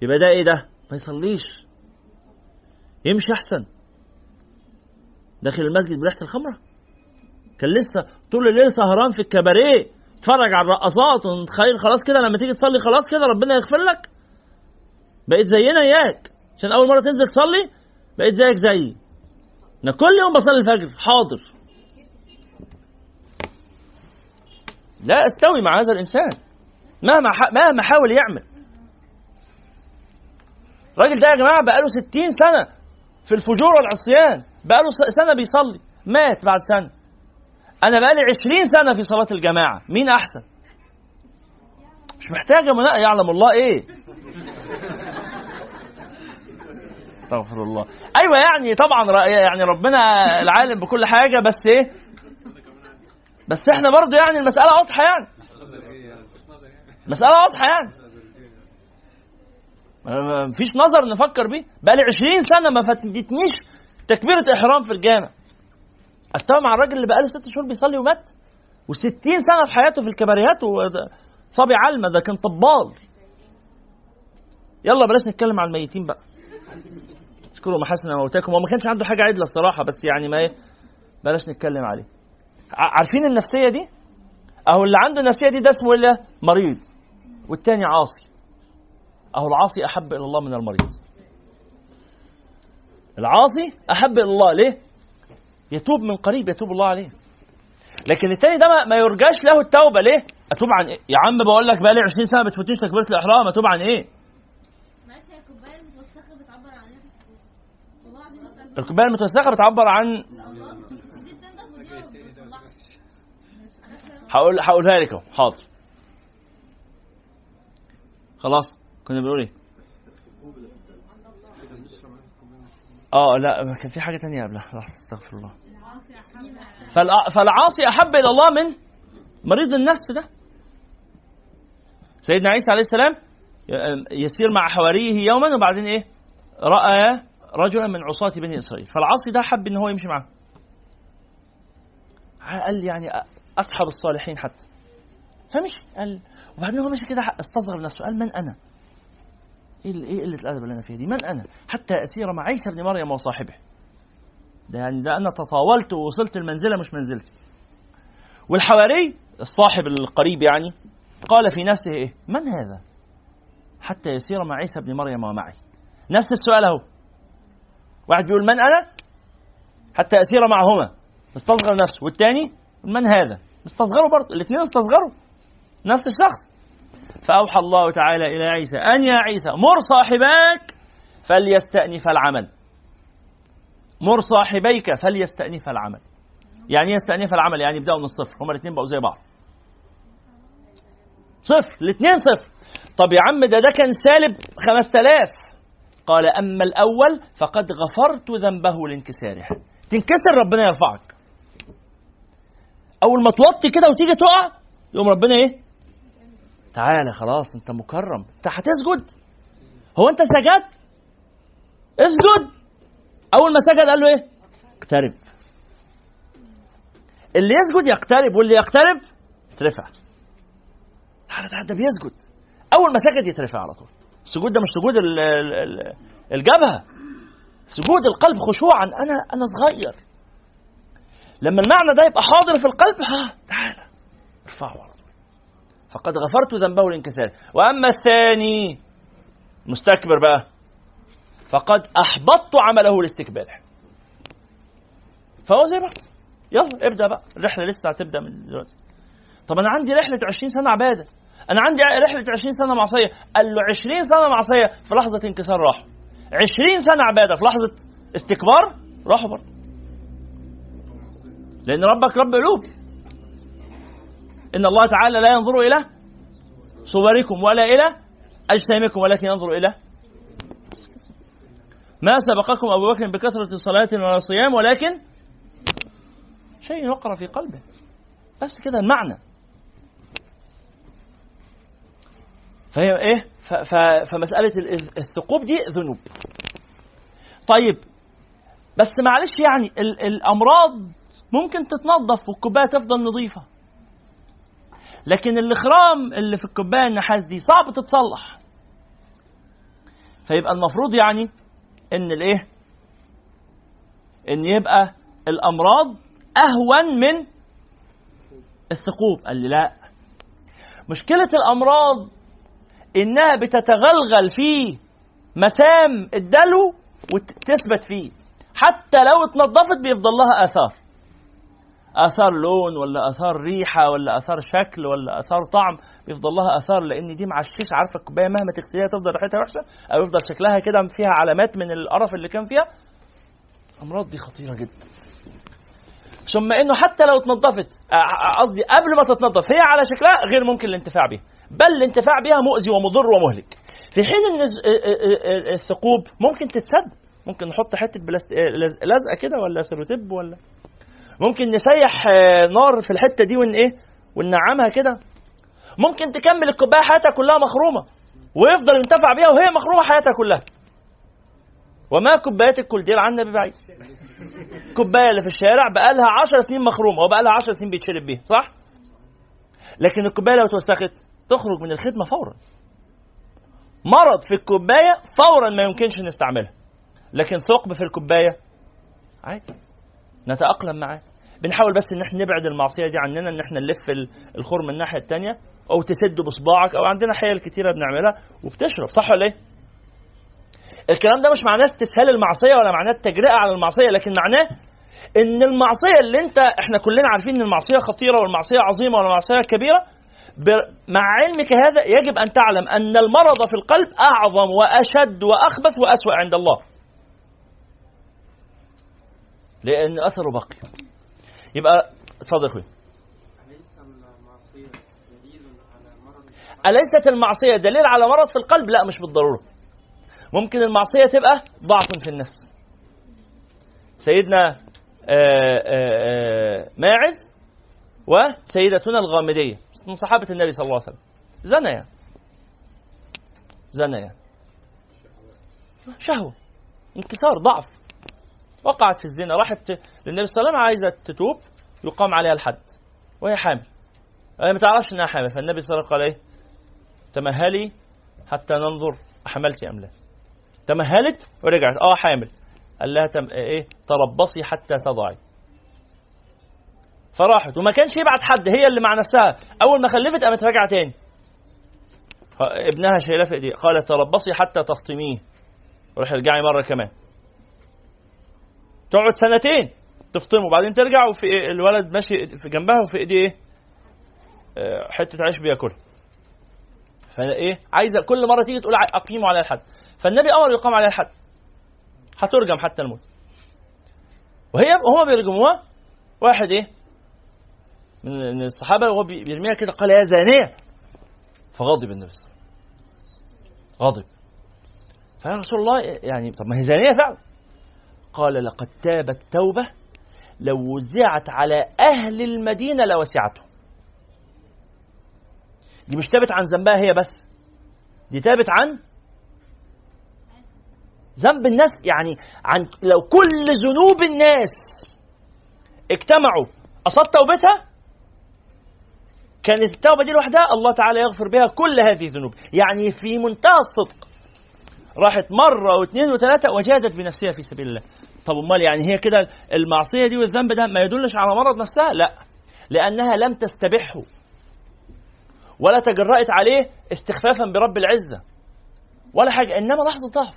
يبقى ده إيه ده؟ ما يصليش. يمشي أحسن. داخل المسجد بريحة الخمرة. كان لسه طول الليل سهران في الكباريه. اتفرج على الرقصات وتخيل خلاص كده لما تيجي تصلي خلاص كده ربنا يغفر لك. بقيت زينا اياك عشان أول مرة تنزل تصلي بقيت زيك زيي. أنا كل يوم بصلي الفجر حاضر. لا أستوي مع هذا الإنسان. مهما مهما حاول يعمل. الراجل ده يا جماعة بقاله 60 سنة في الفجور والعصيان. بقاله سنة بيصلي. مات بعد سنة. أنا بقالي 20 سنة في صلاة الجماعة. مين أحسن؟ مش محتاجة يعلم الله إيه. أستغفر الله. أيوه يعني طبعا يعني ربنا العالم بكل حاجة بس إيه؟ بس إحنا برضه يعني المسألة واضحة يعني. مسألة واضحة يعني. مفيش نظر نفكر بيه. بقى لي 20 سنة ما فاتتنيش تكبيرة إحرام في الجامع. استوى مع الراجل اللي بقاله ست شهور بيصلي ومات و60 سنة في حياته في الكباريات وصبي علمة ده كان طبال. يلا بلاش نتكلم عن الميتين بقى. اذكروا محاسن موتاكم. هو ما كانش عنده حاجة عدلة الصراحة بس يعني ما إيه بلاش نتكلم عليه. عارفين النفسية دي؟ أهو اللي عنده النفسية دي ده اسمه إيه؟ مريض. والتاني عاصي. أهو العاصي أحب إلى الله من المريض. العاصي أحب إلى الله. ليه؟ يتوب من قريب يتوب الله عليه. لكن التاني ده ما يرجاش له التوبة. ليه؟ أتوب عن إيه؟ يا عم بقول لك بقى لي 20 سنة ما بتفوتنيش تكبيرة الإحرام أتوب عن إيه؟ الكوبايه المتوسخه بتعبر عن هقول هقولها لك أهو. حاضر. خلاص. كنا بنقول إيه؟ آه لا كان في حاجة تانية قبلها. لحظة استغفر الله. فالعاصي أحب إلى الله من مريض النفس ده. سيدنا عيسى عليه السلام يسير مع حواريه يوما وبعدين إيه؟ رأى رجلا من عصاة بني إسرائيل فالعاصي ده حب إن هو يمشي معاه قال يعني اصحب الصالحين حتى فمشي قال وبعدين هو مشي كده استصغر نفسه قال من أنا؟ إيه إيه قلة الأدب اللي أنا فيها دي؟ من أنا؟ حتى أسير مع عيسى بن مريم وصاحبه. ده يعني ده أنا تطاولت ووصلت المنزلة مش منزلتي. والحواري الصاحب القريب يعني قال في نفسه إيه؟ من هذا؟ حتى يسير مع عيسى بن مريم ومعي. نفس السؤال أهو. واحد بيقول من أنا؟ حتى اسير معهما. استصغر نفسه. والثاني من هذا؟ استصغروا برضه. الاثنين استصغروا. نفس الشخص. فأوحى الله تعالى إلى عيسى. أن يا عيسى مر صاحباك فليستأنف العمل. مر صاحبيك فليستأنف العمل. يعني يستأنف العمل يعني يبدأوا من الصفر. هما الاثنين بقوا زي بعض. صفر. الاثنين صفر. طب يا عم ده ده كان سالب 5000 قال أما الأول فقد غفرت ذنبه لانكساره. تنكسر ربنا يرفعك. أول ما توطي كده وتيجي تقع يقوم ربنا إيه؟ تعالى خلاص أنت مكرم. أنت هتسجد. هو أنت سجدت اسجد. أول ما سجد قال له إيه؟ اقترب. اللي يسجد يقترب واللي يقترب يترفع. ده بيسجد. أول ما سجد يترفع على طول. السجود ده مش سجود الجبهة. سجود القلب خشوعا. أنا أنا صغير. لما المعنى ده يبقى حاضر في القلب ها تعالى ارفعه على فقد غفرت ذنبه الانكسار وأما الثاني مستكبر بقى. فقد أحبطت عمله الاستكبار فهو زي بعض يلا ابدأ بقى. الرحلة لسه هتبدأ من دلوقتي. طب أنا عندي رحلة 20 سنة عبادة. أنا عندي رحلة 20 سنة معصيه قال له 20 سنة معصيه في لحظة انكسار راحوا 20 سنة عبادة. في لحظة استكبار راحوا برضه. لأن ربك رب قلوب. إن الله تعالى لا ينظر إلى صوركم ولا إلى أجسامكم ولكن ينظر إلى ما سبقكم أبو بكر بكثرة صلاة ولا صيام ولكن شيء وقر في قلبه. بس كده المعنى. فهي إيه؟ فمسألة الثقوب دي ذنوب. طيب بس معلش يعني الأمراض ممكن تتنظف والكوباية تفضل نظيفة. لكن الإخرام اللي في الكوباية النحاس دي صعب تتصلح. فيبقى المفروض يعني إن الإيه؟ إن يبقى الأمراض أهون من الثقوب. قال لي لا. مشكلة الأمراض إنها بتتغلغل في مسام الدلو وتثبت فيه. حتى لو اتنضفت بيفضل لها آثار. آثار لون ولا آثار ريحة ولا آثار شكل ولا آثار طعم بيفضل لها آثار لأن دي معششه عارفة الكوباية مهما تغسليها تفضل ريحتها وحشة أو يفضل شكلها كده فيها علامات من القرف اللي كان فيها. الأمراض دي خطيرة جدا. ثم إنه حتى لو اتنظفت آه، قصدي قبل ما تتنظف هي على شكلها غير ممكن الانتفاع بها بل الانتفاع بها مؤذي ومضر ومهلك. في حين إن الثقوب ممكن تتسد ممكن نحط حتة بلاست... لزقة كده ولا سيروتيب ولا ممكن نسيح نار في الحتة دي ون إيه؟ وننعمها كده. ممكن تكمل الكوباية حياتها كلها مخرومة ويفضل ينتفع بيها وهي مخرومة حياتها كلها. وما كوبايات الكولدير عنا ببعيد. كوباية اللي في الشارع بقى لها 10 سنين مخرومة وبقى لها 10 سنين بيتشرب بيها صح؟ لكن الكوباية لو توسخت تخرج من الخدمة فورا. مرض في الكوباية فورا ما يمكنش نستعملها. لكن ثقب في الكوباية عادي. نتأقلم معاه. بنحاول بس إن إحنا نبعد المعصية دي عننا إن إحنا نلف الخرم من الناحية الثانية أو تسده بصباعك أو عندنا حيل كتيرة بنعملها وبتشرب. صح ولا إيه؟ الكلام ده مش معناه استسهال المعصية ولا معناه التجرئة على المعصية لكن معناه إن المعصية اللي أنت إحنا كلنا عارفين إن المعصية خطيرة والمعصية عظيمة والمعصية كبيرة مع علمك هذا يجب أن تعلم أن المرض في القلب أعظم وأشد وأخبث وأسوأ عند الله لأن اثره باقي يبقى اتفضل يا أخوي أليست المعصية دليل على مرض في القلب؟ لا مش بالضرورة. ممكن المعصية تبقى ضعف في النفس. سيدنا آآ آه، آآ آه، آه، ماعز وسيدتنا الغامدية من صحابة النبي صلى الله عليه وسلم. زنيا زنيا شهوة. انكسار ضعف. وقعت في الزنا. راحت للنبي صلى الله عليه وسلم عايزة تتوب يقام عليها الحد. وهي حامل. هي ما تعرفش إنها حامل. فالنبي صلى الله عليه وسلم قال إيه؟ تمهلي حتى ننظر احملت أم لا. تمهلت ورجعت. آه حامل. قال لها تم إيه؟ تربصي حتى تضعي. فراحت. وما كانش يبعت حد هي اللي مع نفسها. أول ما خلفت قامت راجعة تاني. ابنها شايلاه في إيديه. قالت تربصي حتى تفطميه روح ارجعي مرة كمان. تقعد سنتين تفطمه. وبعدين ترجع وفي إيه الولد ماشي في جنبها وفي إيديه إيه؟ آه، حتة عيش بياكلها. فايه عايزه كل مرة تيجي تقول اقيموا على الحد. فالنبي أمر يقام على الحد. هترجم حتى الموت. وهي هما بيرجموها. واحد إيه؟ من الصحابة وهو بيرميها كده قال يا زانية. فغضب النبي صلى الله عليه وسلم. غضب فيا رسول الله يعني طب ما هي زانية فعلا. قال لقد تابت توبة لو وزعت على أهل المدينة لوسعتهم دي مش تابت عن ذنبها هي بس. دي تابت عن ذنب الناس. يعني عن لو كل ذنوب الناس اجتمعوا قصاد توبتها كانت التوبة دي لوحدها الله تعالى يغفر بها كل هذه الذنوب. يعني في منتهى الصدق راحت مرة واثنين وثلاثة وجادت بنفسها في سبيل الله. طب أمال يعني هي كده المعصية دي والذنب ده ما يدلش على مرض نفسها؟ لا. لأنها لم تستبحه ولا تجرأت عليه استخفافا برب العزة ولا حاجة. إنما لحظة ضعف.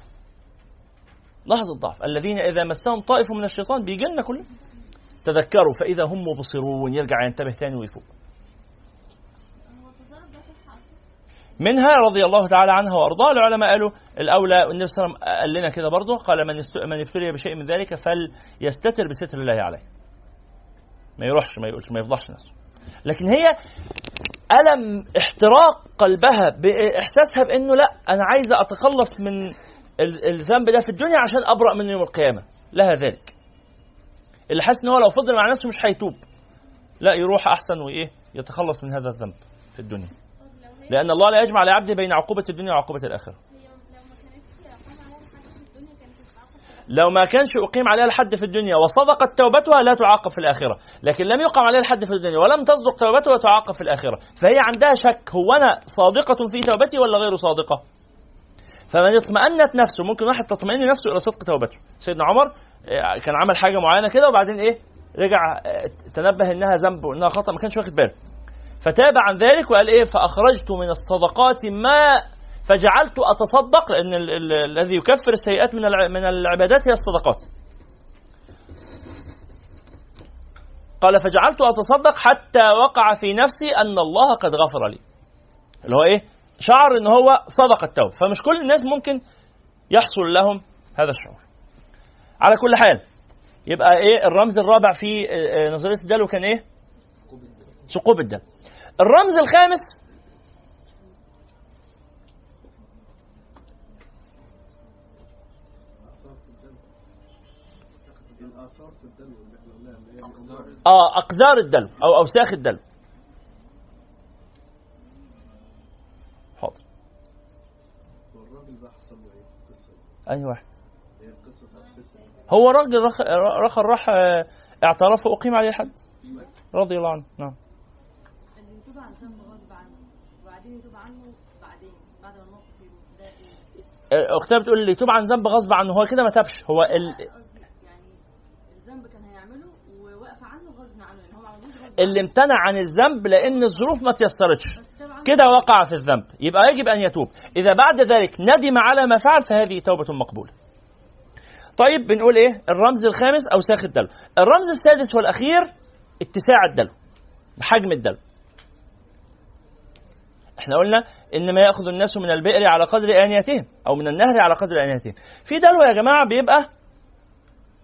لحظة ضعف. الذين إذا مسهم طائف من الشيطان بيجي لنا كلنا تذكروا فإذا هم مبصرون. يرجع ينتبه تاني ويفوق. منها رضي الله تعالى عنها وأرضاها. العلماء قالوا الأولى والنبي صلى الله عليه وسلم قال لنا كده برضه. قال من من ابتلي بشيء من ذلك فليستتر بستر الله عليه. ما يروحش ما يقولش ما يفضحش نفسه. لكن هي ألم احتراق قلبها بإحساسها بأنه لا أنا عايزة أتخلص من الذنب ده في الدنيا عشان أبرأ من يوم القيامة. لها ذلك. اللي حاسس إن هو لو فضل مع نفسه مش هيتوب. لا يروح أحسن وإيه يتخلص من هذا الذنب في الدنيا. لأن الله لا يجمع لعبده بين عقوبة الدنيا وعقوبة الآخرة. لو ما كانش أقيم عليها الحد في الدنيا وصدقت توبتها لا تعاقب في الآخرة. لكن لم يقم عليها الحد في الدنيا ولم تصدق توبتها وتعاقب في الآخرة. فهي عندها شك هو أنا صادقة في توبتي ولا غير صادقة؟ فمن اطمأنت نفسه ممكن واحد تطمئن نفسه إلى صدق توبته. سيدنا عمر آه، كان عمل حاجة معينة كده وبعدين إيه؟ رجع آه، تنبه إنها ذنب وإنها خطأ ما كانش واخد باله. فتاب عن ذلك وقال إيه؟ فأخرجت من الصدقات ما فجعلت أتصدق لأن الذي يكفر السيئات من من العبادات هي الصدقات. قال فجعلت أتصدق حتى وقع في نفسي أن الله قد غفر لي. اللي هو إيه؟ شعر إن هو صدق التوبة. فمش كل الناس ممكن يحصل لهم هذا الشعور. على كل حال يبقى إيه؟ الرمز الرابع في آه، آه، نظرية الدلو كان إيه؟ ثقوب الدلو الرمز الخامس. آه اقدار الدلو أو أوساخ الدلو حاضر؟ أي واحد. هو راجل رخ راح آه، اعترف وأقيم عليه الحد رضي الله عنه نعم اللي يتوب عن ذنب غصب عنه وبعدين يتوب عنه بعدين بعد ما الموقف يروح ده إيه؟ آه، اختها بتقول اللي يتوب عن ذنب غصب عنه هو كده ما تابش. هو ال... يعني يعني اللي امتنع عن الذنب لأن الظروف ما تيسرتش. كده وقع في الذنب. يبقى يجب أن يتوب. إذا بعد ذلك ندم على ما فعل فهذه توبة مقبولة. طيب بنقول إيه؟ الرمز الخامس اوساخ الدلو. الرمز السادس والأخير اتساع الدلو حجم الدلو. إحنا قلنا إنما يأخذ الناس من البئر على قدر آنيتهم أو من النهر على قدر آنيتهم. في دلو يا جماعة بيبقى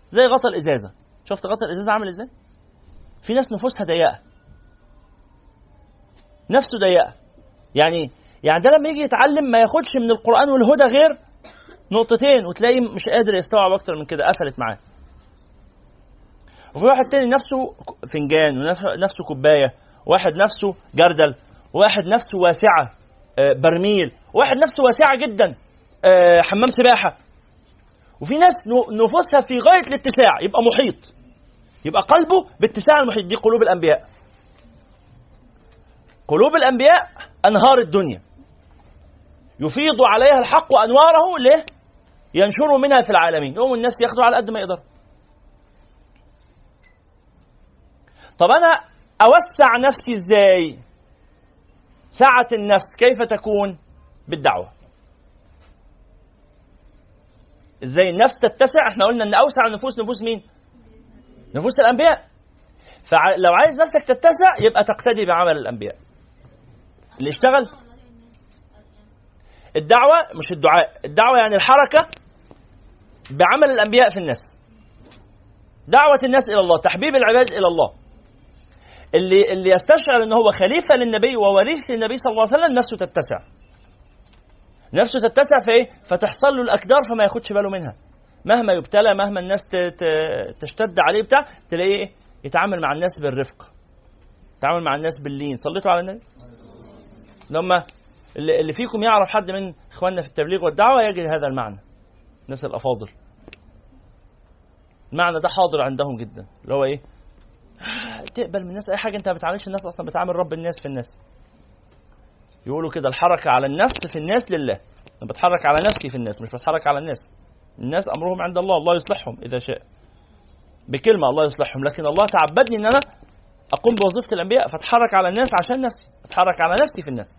زي غطا الإزازة. شفت غطا الإزازة عامل إزاي؟ في ناس نفوسها ضيقة. نفسه ضيقة. يعني يعني ده لما يجي يتعلم ما ياخدش من القرآن والهدى غير نقطتين وتلاقيه مش قادر يستوعب أكتر من كده قفلت معاه. وفي واحد تاني نفسه فنجان ونفسه كوباية. واحد نفسه جردل. واحد نفسه واسعة آه، برميل. واحد نفسه واسعة جدا آه، حمام سباحة. وفي ناس نفوسها في غاية الاتساع يبقى محيط. يبقى قلبه باتساع المحيط. دي قلوب الأنبياء. قلوب الأنبياء أنهار الدنيا. يفيض عليها الحق أنواره ليه ينشروا منها في العالمين. يقوم الناس ياخدوا على قد ما يقدروا. طب أنا أوسع نفسي إزاي؟ سعه النفس كيف تكون بالدعوة؟ إزاي النفس تتسع؟ إحنا قلنا إن أوسع النفوس نفوس مين؟ نفوس الأنبياء. فلو عايز نفسك تتسع يبقى تقتدي بعمل الأنبياء. اللي اشتغل؟ الدعوة مش الدعاء. الدعوة يعني الحركة بعمل الأنبياء في الناس. دعوة الناس إلى الله تحبيب العباد إلى الله. اللي اللي يستشعر ان هو خليفة للنبي ووريث للنبي صلى الله عليه وسلم نفسه تتسع. نفسه تتسع في إيه؟ فتحصل له الاكدار فما ياخدش باله منها. مهما يبتلى مهما الناس تشتد عليه بتاع تلاقيه إيه؟ يتعامل مع الناس بالرفق. يتعامل مع الناس باللين. صليتوا على النبي؟ لما اللي فيكم يعرف حد من إخواننا في التبليغ والدعوة يجد هذا المعنى. الناس الأفاضل. المعنى ده حاضر عندهم جدا. اللي هو إيه؟ تقبل من الناس أي حاجة أنت ما بتعاملش الناس أصلا بتعامل رب الناس في الناس. يقولوا كده الحركة على النفس في الناس لله. أنا بتحرك على نفسي في الناس مش بتحرك على الناس. الناس أمرهم عند الله الله يصلحهم إذا شاء. بكلمة الله يصلحهم لكن الله تعبدني إن أنا أقوم بوظيفة الأنبياء فاتحرك على الناس عشان نفسي. أتحرك على نفسي في الناس.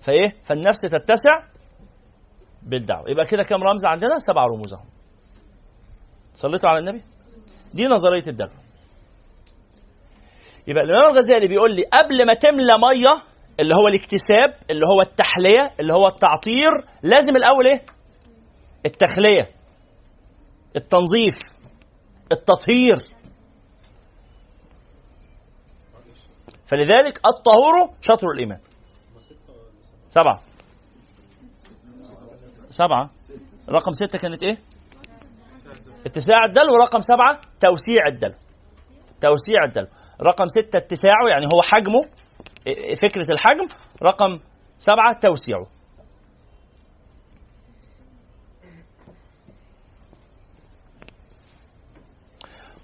فإيه؟ فالنفس تتسع بالدعوة. يبقى كده كم رمز عندنا؟ سبع رموز اهو صليتوا على النبي؟ دي نظرية الدلو يبقى الإمام الغزالي بيقول لي قبل ما تملى مية اللي هو الاكتساب اللي هو التحلية اللي هو التعطير لازم الأول إيه؟ التخلية التنظيف التطهير. فلذلك الطهور شطر الإيمان. سبعة. سبعة. رقم ستة كانت إيه؟ اتساع الدلو ورقم سبعة توسيع الدلو. توسيع الدلو. رقم ستة اتساعه يعني هو حجمه فكرة الحجم. رقم سبعة توسيعه.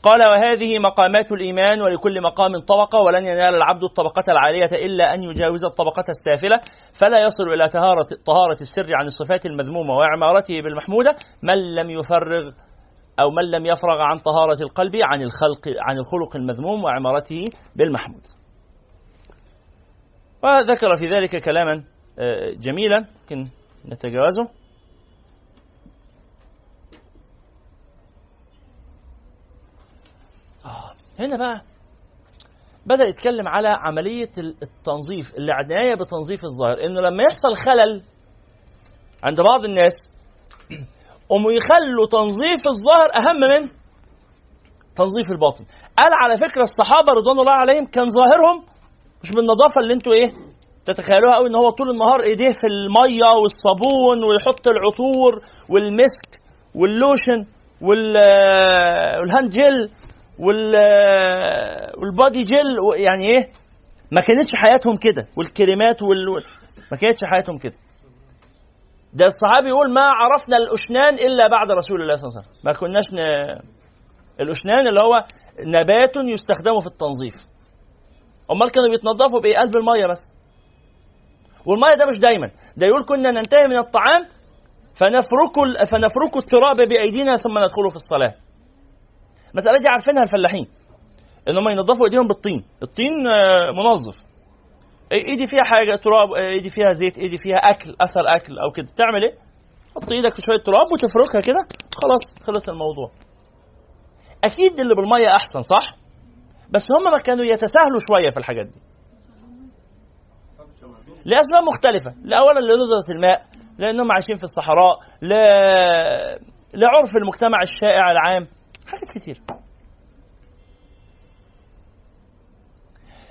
قال وهذه مقامات الإيمان ولكل مقام طبقة ولن ينال العبد الطبقة العالية إلا أن يجاوز الطبقة السافلة. فلا يصل إلى طهارة, طهارة السر عن الصفات المذمومة وإعمارته بالمحمودة. من لم يفرغ أو من لم يفرغ عن طهارة القلب عن الخلق عن الخلق المذموم وعمارته بالمحمود. وذكر في ذلك كلاما آه، جميلا يمكن نتجاوزه. آه، هنا بقى بدأ يتكلم على عملية التنظيف العناية بتنظيف الظاهر إنه لما يحصل خلل عند بعض الناس قوموا يخلوا تنظيف الظاهر أهم من تنظيف الباطن. قال على فكرة الصحابة رضوان الله عليهم كان ظاهرهم مش بالنظافه اللي أنتوا إيه تتخيلوها قوي إن هو طول النهار ايديه في المية والصابون ويحط العطور والمسك واللوشن وال وال hand gel وال وال body gel يعني إيه ما كانتش حياتهم كده والكريمات وال ما كانتش حياتهم كده. ده الصحابي يقول ما عرفنا الاشنان إلا بعد رسول الله صلى الله عليه وسلم. ما كناش ن... الاشنان اللي هو نبات يستخدم في التنظيف. أمال كانوا بيتنضفوا بايه قلب المية بس. والمية ده مش دايما. ده يقول كنا ننتهي من الطعام فنفرك فنفرك التراب بأيدينا ثم ندخل في الصلاة. المسألة دي عارفينها الفلاحين. ان هم ينظفوا إيديهم بالطين. الطين آه، منظف. ايدي فيها حاجة تراب ايدي فيها زيت ايدي فيها أكل أثر أكل أو كده. تعمل إيه؟ حط إيدك في شوية تراب وتفركها كده. خلاص خلص الموضوع. أكيد اللي بالمية أحسن صح؟ بس هم كانوا يتساهلوا شوية في الحاجات دي. لأسباب مختلفة. لاولا لندره الماء لأنهم عايشين في الصحراء ل... لعرف المجتمع الشائع العام. حاجات كتير.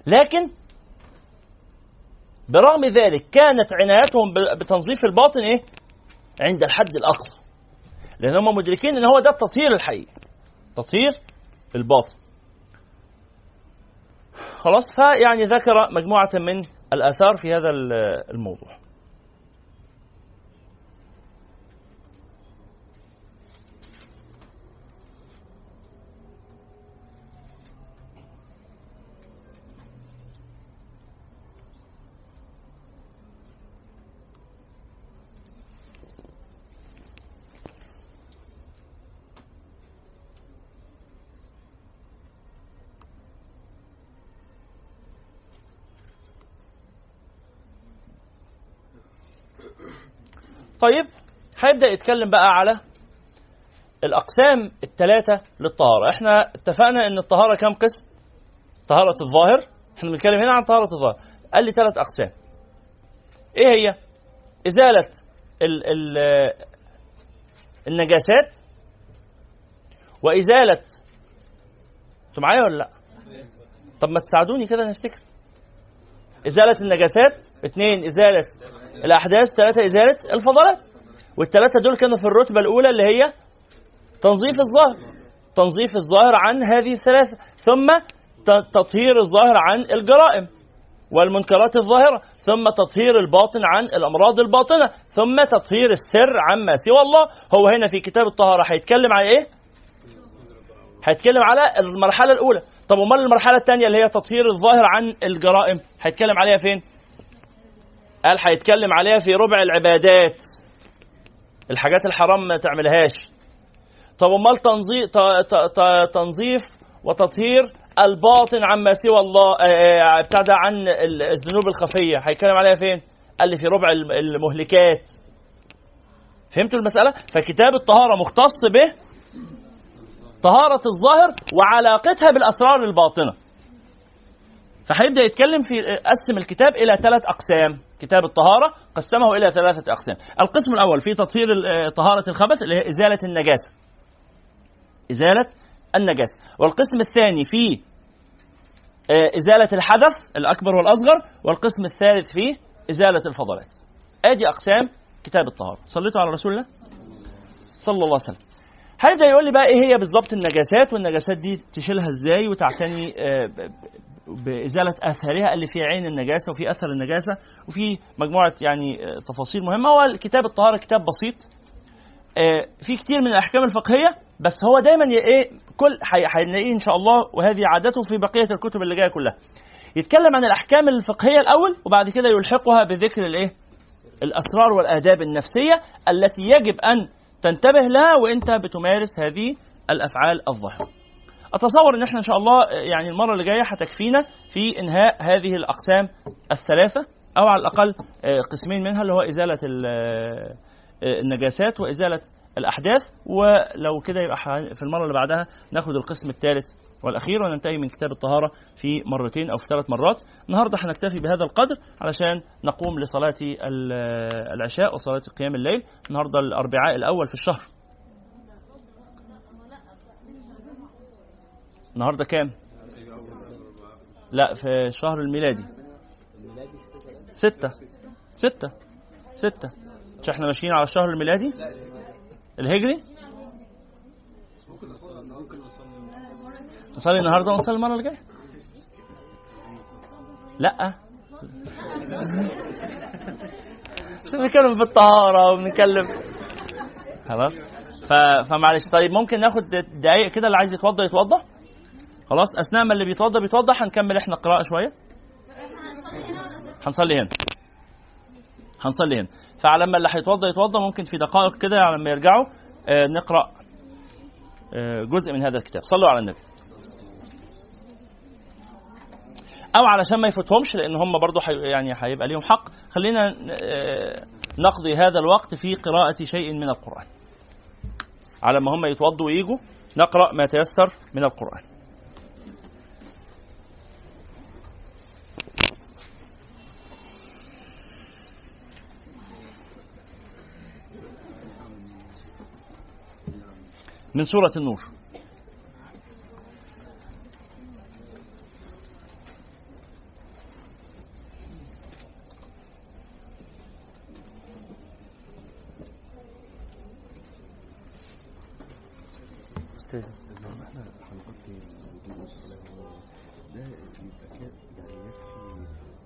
لكن برغم ذلك كانت عنايتهم بتنظيف الباطن إيه؟ عند الحد الأقصى. لأن هم مدركين إن هو ده التطهير الحقيقي. تطهير الباطن. خلاص فيعني ذكر مجموعة من الآثار في هذا ال- الموضوع. طيب هيبدأ يتكلم بقى على الأقسام الثلاثة للطهارة. إحنا اتفقنا إن الطهارة كم قسم؟ طهارة الظاهر. إحنا بنتكلم هنا عن طهارة الظاهر. قال لي ثلاث أقسام. إيه هي؟ إزالة ال ال النجاسات وإزالة أنتوا معايا ولا لأ؟ طب ما تساعدوني كده نفتكر إزالة النجاسات. اثنين إزالة الأحداث ثلاثة إزالة الفضلات. والثلاثة دول كانوا في الرتبة الأولى اللي هي تنظيف الظاهر. تنظيف الظاهر عن هذه الثلاثة ثم تطهير الظاهر عن الجرائم والمنكرات الظاهرة. ثم تطهير الباطن عن الأمراض الباطنة. ثم تطهير السر عما سوى الله. هو هنا في كتاب الطهارة هيتكلم على إيه؟ هيتكلم على المرحلة الأولى. طب أمال المرحلة الثانية اللي هي تطهير الظاهر عن الجرائم هيتكلم عليها فين؟ قال هيتكلم عليها في ربع العبادات. الحاجات الحرام ما تعملهاش. طب أمال تنظيف تنظيف وتطهير الباطن عما سوى الله آه، آه، ابتدى عن ال- الذنوب الخفية. هيتكلم عليها فين؟ قال لي في ربع الم- المهلكات. فهمتوا المسألة؟ فكتاب الطهارة مختص به طهارة الظاهر وعلاقتها بالأسرار الباطنة. فهيبدأ يتكلم في قسم الكتاب إلى ثلاث أقسام. كتاب الطهارة قسمه إلى ثلاثة أقسام. القسم الأول في تطهير ال- طهارة الخبث اللي هي إزالة النجاسة. إزالة النجاسة. والقسم الثاني في آه، إزالة الحدث الأكبر والأصغر. والقسم الثالث في إزالة الفضلات. آدي أقسام كتاب الطهارة. صليتوا على رسول الله؟ صلى الله عليه وسلم. هيبدأ يقول لي بقى إيه هي بالظبط النجاسات والنجاسات دي تشيلها إزاي وتعتني آه، بإزالة آثارها اللي في عين النجاسة وفي أثر النجاسة وفي مجموعة يعني آه، تفاصيل مهمة. هو كتاب الطهارة كتاب بسيط. آه، في كتير من الأحكام الفقهية بس هو دايما إيه كل هنلاقيه إن شاء الله وهذه عادته في بقية الكتب اللي جاية كلها. يتكلم عن الأحكام الفقهية الأول وبعد كده يلحقها بذكر الإيه؟ الأسرار والآداب النفسية التي يجب أن تنتبه لها وأنت بتمارس هذه الأفعال الظاهرة. أتصور إن إحنا إن شاء الله يعني المرة اللي جاية هتكفينا في إنهاء هذه الأقسام الثلاثة أو على الأقل آه، قسمين منها اللي هو إزالة ال- آه، آه، النجاسات وإزالة الأحداث. ولو كده يبقى في المرة اللي بعدها ناخد القسم الثالث والأخير وننتهي من كتاب الطهارة في مرتين أو في ثلاث مرات. النهارده هنكتفي بهذا القدر علشان نقوم لصلاة ال- العشاء وصلاة قيام الليل. النهارده الأربعاء الأول في الشهر. النهارده كام؟ لا في الشهر الميلادي. ستة. ستة. ستة. مش إحنا ماشيين على الشهر الميلادي؟ الهجري؟ نصلي النهارده ونصلي المرة اللي جاية؟ لا. بنتكلم في الطهارة وبنتكلم خلاص. فمعلش. طيب ممكن ناخد دقايق كده؟ اللي عايز يتوضى يتوضى. خلاص أثناء ما اللي بيتوضى بيتوضى. هنكمل إحنا قراءه شوية. هنصلي هنا. هنصلي هنا. فعلى ما اللي هيتوضى يتوضى. ممكن في دقائق كده على ما يرجعوا آه، نقرأ آه، جزء من هذا الكتاب. صلوا على النبي. أو علشان ما يفوتهمش لأن هم برضو حي يعني هيبقى ليهم حق. خلينا آه، نقضي هذا الوقت في قراءة شيء من القرآن. على ما هم يتوضوا ويجوا نقرأ ما تيسر من القرآن من سورة النور لما إحنا هنغطي وضوء الصلاة ده يبقى كده يعني يكفي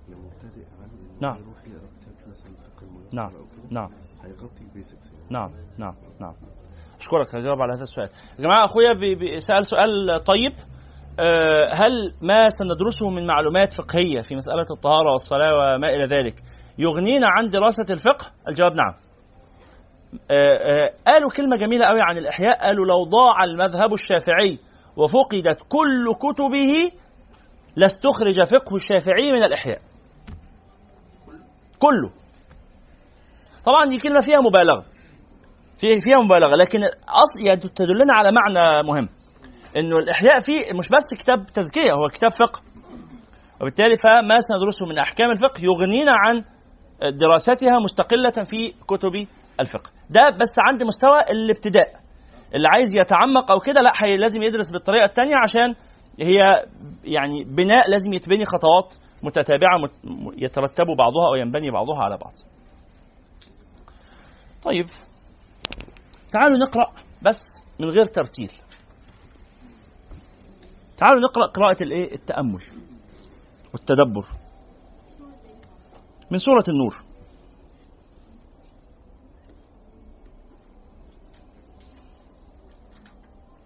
لمبتدئ عن انه نعم. نعم. نعم. هيغطي البيسكس يعني نعم. نعم. نعم. أشكرك هجاوب على هذا السؤال. يا جماعة أخويا سأل سؤال طيب. آه، هل ما سندرسه من معلومات فقهية في مسألة الطهارة والصلاة وما إلى ذلك يغنينا عن دراسة الفقه؟ الجواب نعم. آه، آه، قالوا كلمة جميلة قوي عن الإحياء. قالوا لو ضاع المذهب الشافعي وفقدت كل كتبه لاستخرج فقه الشافعي من الإحياء. كله. طبعا دي كلمة فيها مبالغة. في فيها مبالغة. لكن اصل يعني تدلنا على معنى مهم. إنه الإحياء فيه مش بس كتاب تزكية هو كتاب فقه. وبالتالي فما سندرسه من أحكام الفقه يغنينا عن دراستها مستقلة في كتب الفقه. ده بس عند مستوى الابتداء. اللي عايز يتعمق أو كده لا لازم يدرس بالطريقة الثانية عشان هي يعني بناء لازم يتبني خطوات متتابعة مت- يترتب بعضها أو ينبني بعضها على بعض. طيب. تعالوا نقرأ بس من غير ترتيل. تعالوا نقرأ قراءة الإيه؟ التأمل والتدبر. من سورة النور.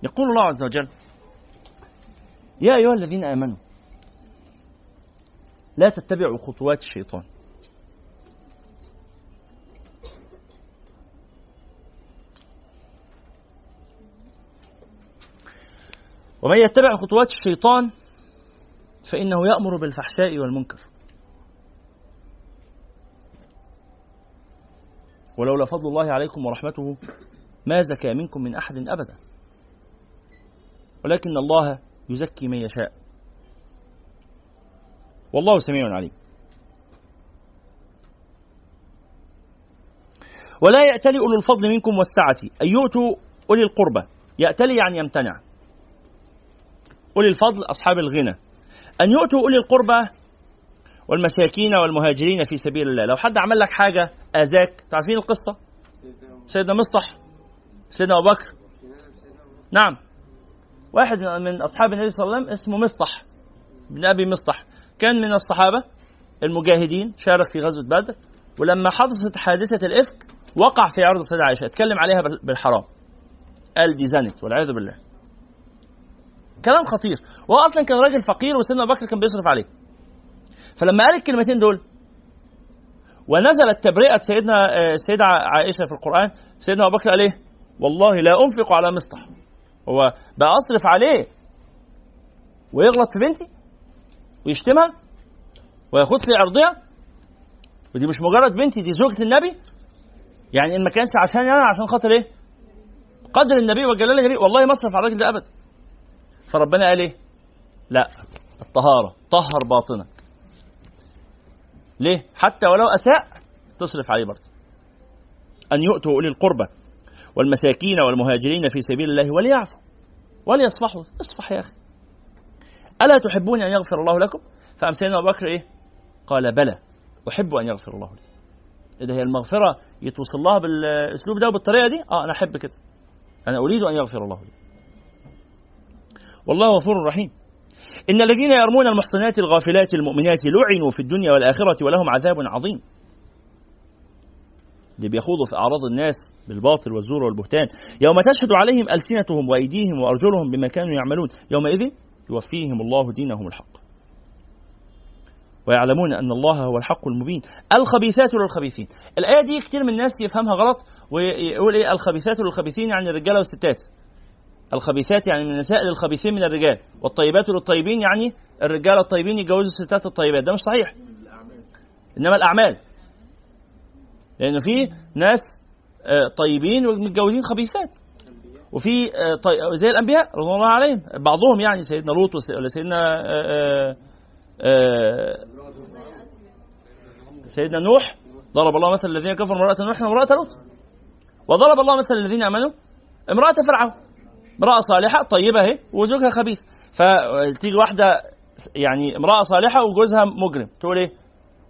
يقول الله عز وجل يا أيها الذين آمنوا لا تتبعوا خطوات الشيطان. ومن يتبع خطوات الشيطان فإنه يأمر بالفحشاء والمنكر. ولولا فضل الله عليكم ورحمته ما زكى منكم من أحد أبدا. ولكن الله يزكي من يشاء. والله سميع عليم. ولا يأتلي أولو الفضل منكم والسعة. أن يؤتوا أولي القربى. يأتلي يعني يمتنع. أولي الفضل أصحاب الغنى. أن يؤتوا أولي القربى والمساكين والمهاجرين في سبيل الله. لو حد عمل لك حاجة آذاك. تعرفين القصة؟ سيدنا مصطح سيدنا أبو بكر. نعم. واحد من أصحاب النبي صلى الله عليه وسلم اسمه مصطح بن أبي مصطح كان من الصحابة المجاهدين شارك في غزوة بدر. ولما حدثت حادثة الإفك وقع في عرض السيدة عائشة. اتكلم عليها بال- بالحرام. قال دي زنت والعياذ بالله. كلام خطير. وهو أصلا كان راجل فقير وسيدنا أبو بكر كان بيصرف عليه. فلما قال الكلمتين دول ونزلت تبرئه سيدنا آه، سيدة عائشة في القرآن سيدنا أبو بكر قال إيه؟ والله لا أنفق على مصطح هو بقى أصرف عليه. ويغلط في بنتي ويشتمها وياخد في عرضها ودي مش مجرد بنتي دي زوجة النبي. يعني إن ما كانش عشان أنا عشان خاطر إيه؟ قدر النبي وجلال النبي. والله ما أصرف على الراجل ده ابدا. فربنا قال إيه؟ لا الطهارة طهر باطنك. ليه؟ حتى ولو أساء تصرف عليه برضه. أن يؤتوا أولي القربى والمساكين والمهاجرين في سبيل الله وليعفوا وليصفحوا. اصفح يا أخي. ألا تحبون أن يغفر الله لكم؟ فقام سيدنا أبو بكر إيه؟ قال بلى. أحب أن يغفر الله لي. إذا هي المغفرة يتوصل لها بالأسلوب ده وبالطريقة دي؟ آه أنا أحب كده. أنا أريد أن يغفر الله لي. والله غفور رحيم. إن الذين يرمون المحصنات الغافلات المؤمنات لعنوا في الدنيا والآخرة ولهم عذاب عظيم. اللي بيخوضوا في أعراض الناس بالباطل والزور والبهتان. يوم تشهد عليهم ألسنتهم وأيديهم وأرجلهم بما كانوا يعملون يومئذ يوفيهم الله دينهم الحق. ويعلمون أن الله هو الحق المبين. الخبيثات للخبيثين. الآية دي كتير من الناس يفهمها غلط ويقول إيه؟ الخبيثات للخبيثين يعني الرجالة والستات. الخبيثات يعني النساء للخبيثين من الرجال والطيبات للطيبين يعني الرجال الطيبين يتجوزوا الستات الطيبات. ده مش صحيح. إنما الأعمال. لأن في ناس آه، طيبين ومتجوزين خبيثات. وفي آه،. زي الأنبياء رضوان الله عليهم. بعضهم يعني سيدنا لوط ولا سيدنا آه، سيدنا نوح. ضرب الله مثل الذين كفروا امرأة نوح وامرأة لوط. وضرب الله مثل الذين آمنوا امرأة فرعون. امرأة صالحة طيبة اهي وزوجها خبيث. فتيجي واحدة يعني امرأة صالحة وجوزها مجرم. تقول إيه؟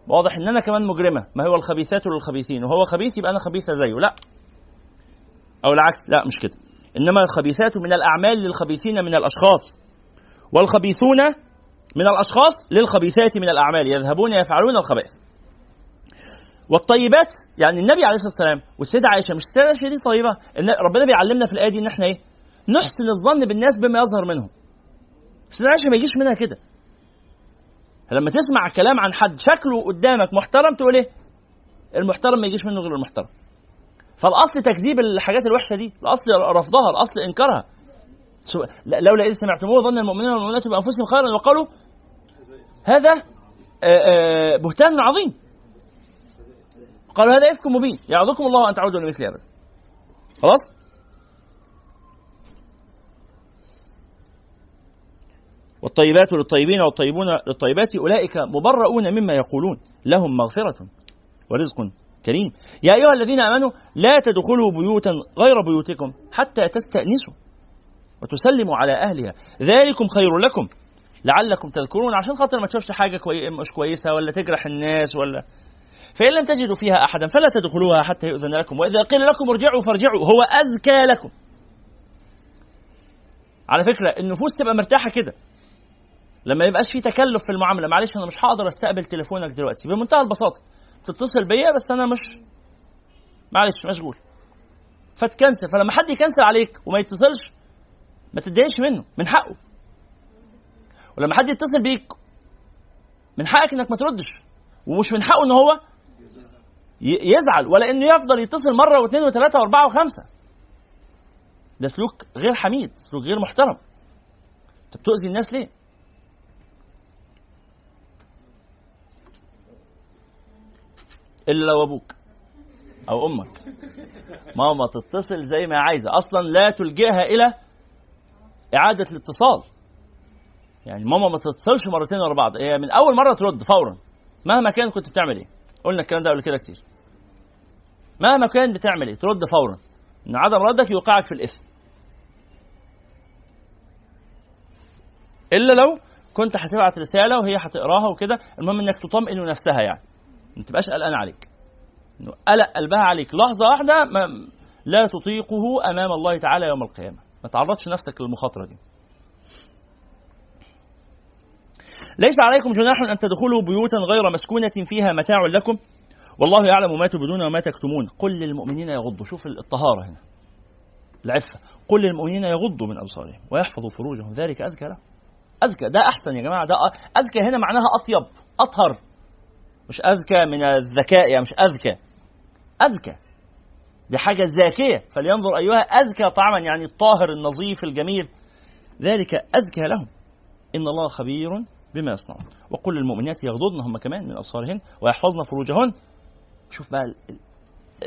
واضح إن أنا كمان مجرمة. ما هو الخبيثات للخبيثين وهو خبيث يبقى أنا خبيثة زيه. لا. أو العكس لا مش كده. إنما الخبيثات من الأعمال للخبيثين من الأشخاص. والخبيثون من الأشخاص للخبيثات من الأعمال. يذهبون يفعلون الخبائث. والطيبات يعني النبي عليه الصلاة والسلام والسيدة عائشة مش السيدة عائشه دي طيبة؟ ربنا بيعلمنا في الآية دي إن إحنا إيه؟ نحسن الظن بالناس بما يظهر منهم. السيده عائشه ما يجيش منها كده. لما تسمع كلام عن حد شكله قدامك محترم تقول إيه؟ المحترم ما يجيش منه غير المحترم. فالأصل تكذيب الحاجات الوحشة دي الأصل رفضها الأصل إنكارها. لولا إذ سمعتموه ظن المؤمنين والمؤمنات بأنفسهم خيرا وقالوا هذا آه، آه، بهتان عظيم. قالوا هذا إفك مبين يعظكم الله أن تعودوا لمثله أبدا. خلاص؟ والطيبات للطيبين والطيبون للطيبات أولئك مبرؤون مما يقولون. لهم مغفرة ورزق كريم. يا أيها الذين آمنوا لا تدخلوا بيوتا غير بيوتكم حتى تستأنسوا وتسلموا على أهلها. ذلكم خير لكم. لعلكم تذكرون. عشان خاطر ما تشوفش حاجة كوي... مش كويسة ولا تجرح الناس ولا فإن لم تجدوا فيها أحدا فلا تدخلوها حتى يؤذن لكم. وإذا قيل لكم ارجعوا فارجعوا. هو أزكى لكم. على فكرة النفوس تبقى مرتاحة كده. لما يبقاش في تكلف في المعاملة. معلش أنا مش هقدر أستقبل تليفونك دلوقتي. بمنتهى البساطة تتصل بيا بس أنا مش معلش مشغول. فتكنسل. فلما حد يكنسل عليك وما يتصلش ما تتضايقش منه من حقه. ولما حد يتصل بيك من حقك إنك ما تردش. ومش من حقه إن هو يزعل ولا إنه يفضل يتصل مرة واثنين وثلاثة وأربعة وخمسة. ده سلوك غير حميد سلوك غير محترم. انت بتؤذي الناس ليه؟ إلا لو أبوك أو أمك. ماما تتصل زي ما عايزة. أصلا لا تلجئها إلى إعادة الاتصال. يعني ماما ما تتصلش مرتين ورا بعض. هي من أول مرة ترد فورا. مهما كان كنت بتعمل إيه. قلنا الكلام ده قبل كده كتير. مهما كان بتعمل إيه. ترد فورا. إن عدم ردك يوقعك في الإثم. إلا لو كنت هتبعت رسالة وهي هتقراها وكده. المهم إنك تطمئن نفسها يعني. ما تبقاش قلقان عليك. إنه قلق قلبها عليك. لحظة واحدة ما لا تطيقه أمام الله تعالى يوم القيامة. ما تعرضش نفسك للمخاطرة دي. ليس عليكم جناح أن تدخلوا بيوتا غير مسكونة فيها متاع لكم. والله يعلم ما تبدون وما تكتمون. قل للمؤمنين يغضوا. شوف الطهارة هنا. العفة. قل للمؤمنين يغضوا من أبصارهم ويحفظوا فروجهم. ذلك أزكى لهم. أزكى. ده أحسن يا جماعة. ده أزكى هنا معناها أطيب. أطهر. مش أذكى من الذكاء يعني مش أذكى. أذكى. دي حاجة زاكيه فلينظر أيها ازكى طعما يعني الطاهر النظيف الجميل. ذلك ازكى لهم. إن الله خبير بما يصنعون. وقل للمؤمنات يغضضن هم كمان من أبصارهن ويحفظن فروجهن. شوف بقى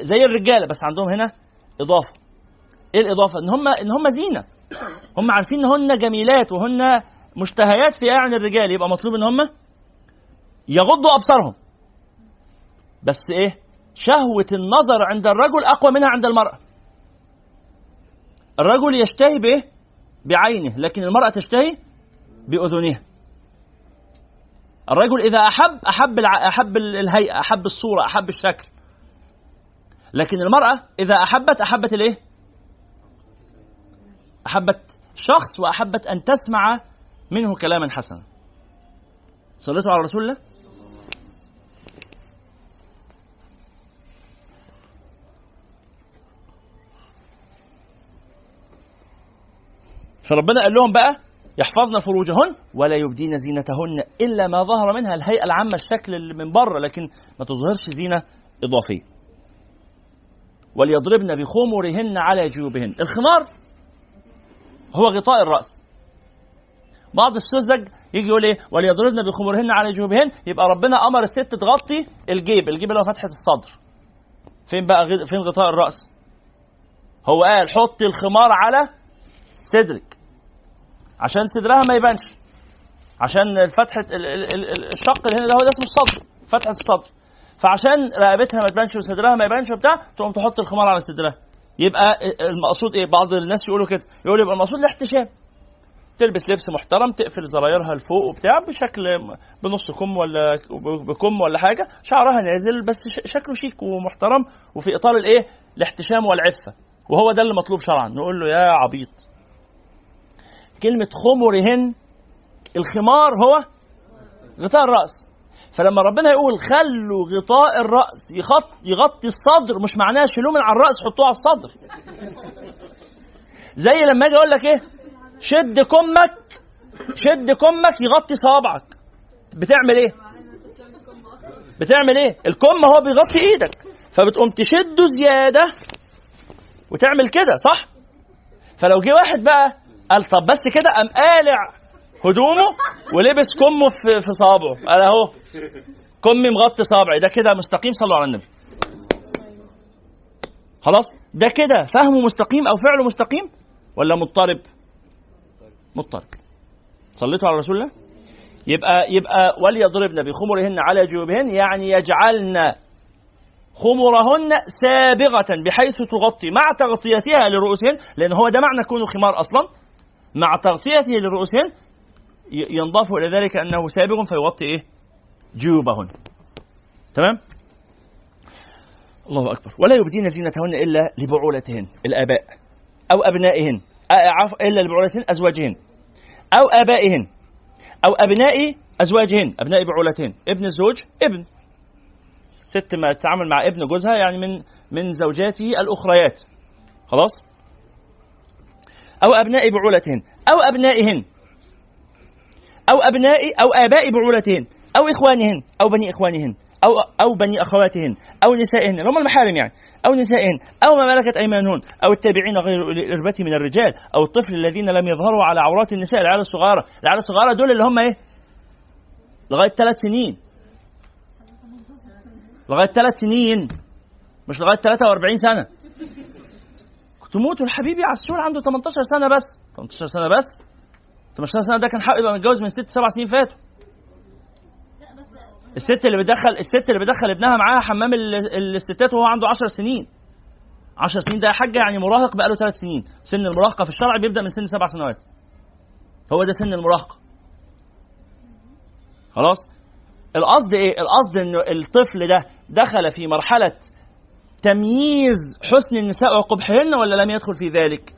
زي الرجالة بس عندهم هنا إضافة. إيه الإضافة؟ إن هم إن هم زينة. هم عارفين إن هن جميلات وهن مشتهيات في أعين الرجال. يبقى مطلوب إن هم يغضوا أبصارهم. بس إيه؟ شهوة النظر عند الرجل أقوى منها عند المرأة. الرجل يشتهي بايه بعينه لكن المرأة تشتهي بأذنها. الرجل إذا أحب أحب الع- أحب ال- الهيئة أحب الصورة أحب الشكل. لكن المرأة إذا أحبت أحبت الإيه؟ أحبت شخص وأحبت أن تسمع منه كلاما حسنا. صليتوا على رسول الله؟ فربنا قال لهم بقى يحفظن فروجهن ولا يبدين زينتهن إلا ما ظهر منها الهيئة العامة الشكل اللي من بره لكن ما تظهرش زينة إضافية. وليضربن بخمرهن على جيوبهن، الخمار هو غطاء الرأس. بعض السذج يجي يقول إيه وليضربن بخمرهن على جيوبهن يبقى ربنا أمر الست تغطي الجيب، الجيب اللي هو فتحة الصدر. فين بقى فين غطاء الرأس؟ هو قال حطي الخمار على صدرك. عشان صدرها ما يبانش. عشان ال- الشق اللي هنا ده هو ده اسمه الصدر فتحة الصدر. فعشان رقبتها ما تبانش وصدرها ما يبانش وبتاع تقوم تحط الخمار على صدرها. يبقى المقصود إيه؟ بعض الناس يقولوا كده. يقول يبقى المقصود الاحتشام. تلبس لبس محترم تقفل زرايرها لفوق وبتاع بشكل بنص كم ولا بكم ولا حاجة. شعرها نازل بس شكله شيك ومحترم وفي إطار الإيه؟ الاحتشام والعفة. وهو ده اللي مطلوب شرعا. نقول له يا عبيط. كلمة خمرهن الخمار هو غطاء الرأس. فلما ربنا يقول خلوا غطاء الرأس يغط يغطي الصدر مش معناه شيلوه من على الرأس حطوه على الصدر. زي لما أجي أقول لك إيه؟ شد كمك شد كمك يغطي صوابعك. بتعمل إيه؟ بتعمل إيه؟ الكم هو بيغطي إيدك. فبتقوم تشده زيادة وتعمل كده صح؟ فلو جه واحد بقى قال طب بس كده قام قالع هدومه ولبس كمه في في صابعه قال اهو كمي مغطي صابعي. ده كده مستقيم صلوا على النبي خلاص؟ ده كده فهمه مستقيم أو فعله مستقيم؟ ولا مضطرب؟ مضطرب. صليتوا على رسول الله؟ يبقى يبقى وليضربن بخمرهن على جيوبهن يعني يجعلن خمرهن سابغة بحيث تغطي مع تغطيتها لرؤوسهن لأن هو ده معنى كونه خمار أصلا. مع تغطيته لرؤوسهن ينضاف إلى ذلك أنه سابغ فيغطي إيه؟ جيوبهن. تمام؟ الله أكبر. ولا يبدين زينتهن إلا لبعولتهن أبنائهن أ- عفوا إلا لبعولتهن أزواجهن. أو آبائهن أو أبناء أزواجهن أبناء بعولتهن. ابن الزوج ابن. ست ما تتعامل مع ابن جوزها يعني من من زوجاته الأخريات. خلاص؟ أو أبناء بعولتهن أو أبنائهن أو أبناء أو آباء بعولتهن أو إخوانهن أو بني إخوانهن أو أو بني أخواتهن أو نسائهن هم المحارم يعني أو نسائهن أو ما ملكت أيمانهن أو التابعين غير الإربة من الرجال أو الطفل الذين لم يظهروا على عورات النساء العيال الصغار العيال الصغار دول اللي هم إيه؟ لغاية ثلاث سنين. لغاية ثلاث سنين مش لغاية 43 سنة. كنت موت والحبيبي عسول عنده 18 سنة بس. 18 سنة بس؟ 18 سنة ده كان حقه يبقى متجوز من ست سبع سنين فاتوا. الست اللي بتدخل الست اللي بتدخل ابنها معاها حمام ال- الستات وهو عنده 10 سنين. 10 سنين ده يا حاجة يعني مراهق بقاله ثلاث سنين. سن المراهقة في الشرع بيبدأ من سن سبع سنوات. هو ده سن المراهقة. خلاص؟ القصد إيه؟ القصد إنه الطفل ده دخل في مرحلة تمييز حسن النساء وقبحهن ولا لم يدخل في ذلك؟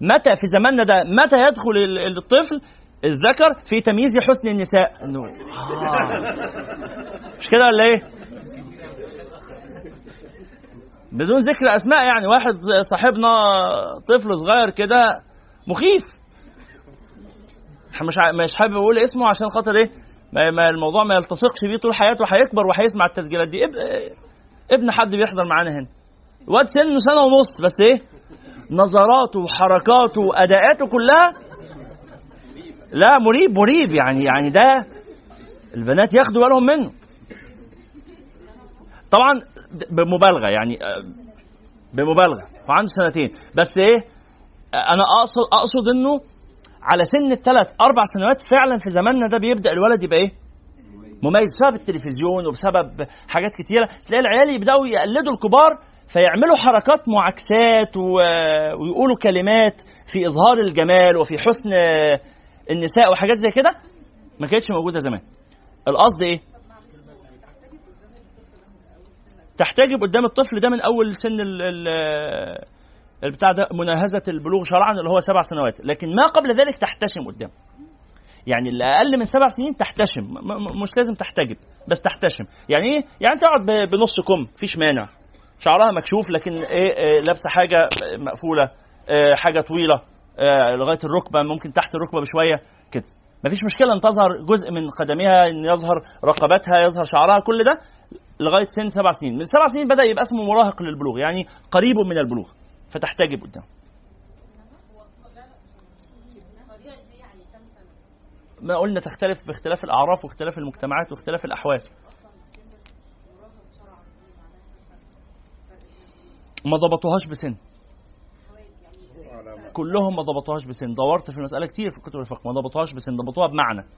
متى في زماننا ده متى يدخل ال- الطفل الذكر في تمييز حسن النساء؟ آه. مش كده ولا إيه؟ بدون ذكر أسماء يعني واحد صاحبنا طفل صغير كده مخيف. مش مش حابب أقول اسمه عشان خاطر إيه؟ ما الموضوع ما يلتصقش بيه طول حياته هيكبر وهيسمع التسجيلات دي. ابن, حد بيحضر معانا هنا. الواد سنه سنة ونص بس إيه؟ نظراته وحركاته وأداءاته كلها. لا مريب مريب يعني يعني ده البنات ياخدوا بالهم منه. طبعا بمبالغة يعني آه، بمبالغة وعنده سنتين. بس إيه؟ أنا أقصد أقصد إنه على سن الثلاث أربع سنوات فعلا في زماننا ده بيبدأ الولد يبقى إيه؟ مميز بسبب التلفزيون وبسبب حاجات كتيرة. تلاقي العيال يبدأوا يقلدوا الكبار فيعملوا حركات معاكسات. ويقولوا كلمات في إظهار الجمال وفي حسن النساء وحاجات زي كده. ما كانتش موجودة زمان. القصد إيه؟ تحتجب قدام الطفل ده من أول سن ال البتاع ده مناهزة البلوغ شرعا اللي هو سبع سنوات. لكن ما قبل ذلك تحتشم قدامه. يعني اللي أقل من سبع سنين تحتشم. مش لازم تحتجب بس تحتشم. يعني إيه؟ يعني تقعد بنص كم مفيش مانع. شعرها مكشوف لكن إيه, إيه لابسة حاجة مقفولة إيه حاجة طويلة إيه لغاية الركبة ممكن تحت الركبة بشوية كده. مفيش مشكلة إن تظهر جزء من قدمها إن يظهر رقبتها يظهر شعرها كل ده لغاية سن سبع سنين. من سبع سنين بدأ يبقى اسمه مراهق للبلوغ يعني قريب من البلوغ فتحتجب قدامه ما قلنا تختلف باختلاف الأعراف واختلاف المجتمعات واختلاف الأحوال. ما ضبطوهاش بسن. كلهم ما ضبطوهاش بسن. دورت في المساله كتير في كتب الفقه. ما ضبطوهاش بسن. ضبطوها بمعنى.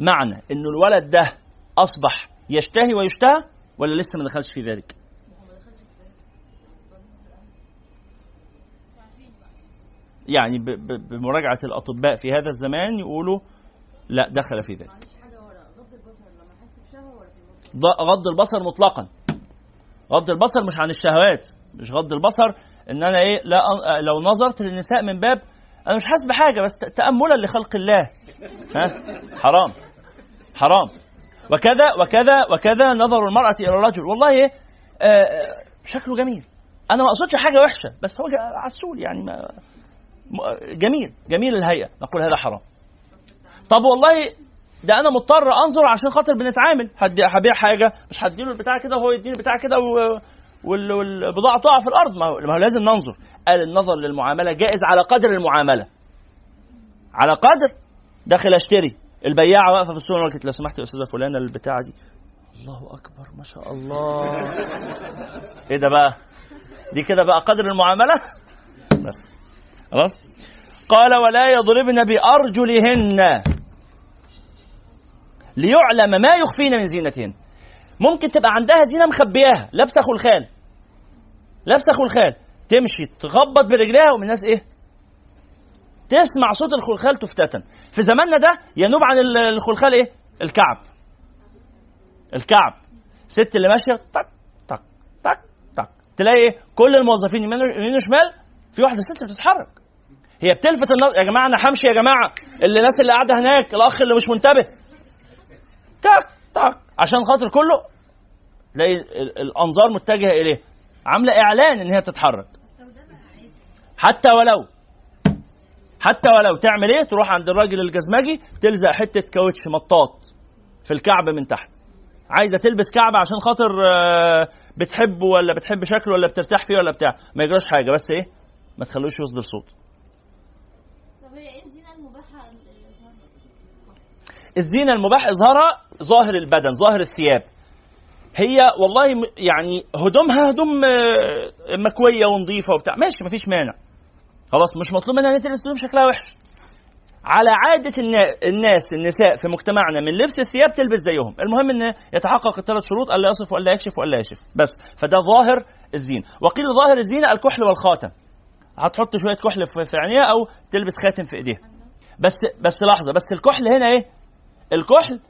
معنى إنه الولد ده أصبح يشتهي ويشتهى ولا لسه ما دخلش في ذلك؟ يعني بمراجعة الأطباء في هذا الزمان يقولوا لا دخل في ذلك. غض البصر مطلقا. غض البصر مش عن الشهوات مش غض البصر إن أنا إيه لا لو نظرت للنساء من باب أنا مش حاسس بحاجة بس تاملا لخلق الله. ها؟ حرام. حرام. وكذا وكذا وكذا نظر المرأة إلى الرجل. والله إيه آه، آه، شكله جميل. أنا ما أقصدش حاجة وحشة بس هو عسول يعني ما جميل جميل الهيئة. نقول هذا حرام. طب والله ده أنا مضطر أنظر عشان خاطر بنتعامل. هبيع حاجة مش هديله البتاع كده وهو يديني البتاع كده. والبضاعة تقع في الأرض. ما هو... لازم ننظر. قال النظر للمعاملة جائز على قدر المعاملة. على قدر؟ داخل أشتري. البياعة واقفة في السوق قالت لو سمحت يا أستاذة فلانة البتاعة دي. الله أكبر ما شاء الله. إيه ده بقى؟ دي كده بقى قدر المعاملة؟ بس. خلاص؟ قال ولا يضربن بأرجلهن. ليعلم ما يخفين من زينتهن. ممكن تبقى عندها زينة مخبياها. لابسة خلخال. لابسة خلخال. تمشي تخبط برجليها ومن الناس إيه؟ تسمع صوت الخلخال تفتتن. في زماننا ده ينوب عن ال- الخلخال إيه؟ الكعب. الكعب. ست اللي ماشية تك تك تك تك. تلاقي إيه؟ كل الموظفين يمين وشمال في واحدة ست بتتحرك. هي بتلفت النظر يا جماعة أنا همشي يا جماعة. اللي الناس اللي قاعدة هناك الأخ اللي مش منتبه. تك تك. عشان خاطر كله. تلاقي ال- الأنظار متجهة إليه. عاملة إعلان إن هي تتحرك حتى ولو. حتى ولو. تعمل إيه؟ تروح عند الراجل الجزمجي تلزق حتة كاوتش مطاط في الكعب من تحت. عايزة تلبس كعب عشان خاطر آه، بتحبه ولا بتحب شكله ولا بترتاح فيه ولا بتاع. ما يجراش حاجة. بس إيه؟ ما تخلوش يصدر صوت طب هي إيه الزينة المباحة اللي الزينة المباح إظهارها ظاهر البدن ظاهر الثياب. هي والله يعني هدومها هدوم آه، مكوية ونظيفة وبتاع. ماشي مفيش مانع. خلاص مش مطلوب منها إن تلبس هدوم شكلها وحش. على عادة النا- الناس النساء في مجتمعنا من لبس الثياب تلبس زيهم. المهم إن يتحقق الثلاث شروط ألا يصف وألا يكشف وألا يشف. بس فده ظاهر الزينة. وقيل ظاهر الزينة الكحل والخاتم. هتحط شوية كحل في عينيها أو تلبس خاتم في إيديها. بس بس لحظة بس الكحل هنا إيه؟ الكحل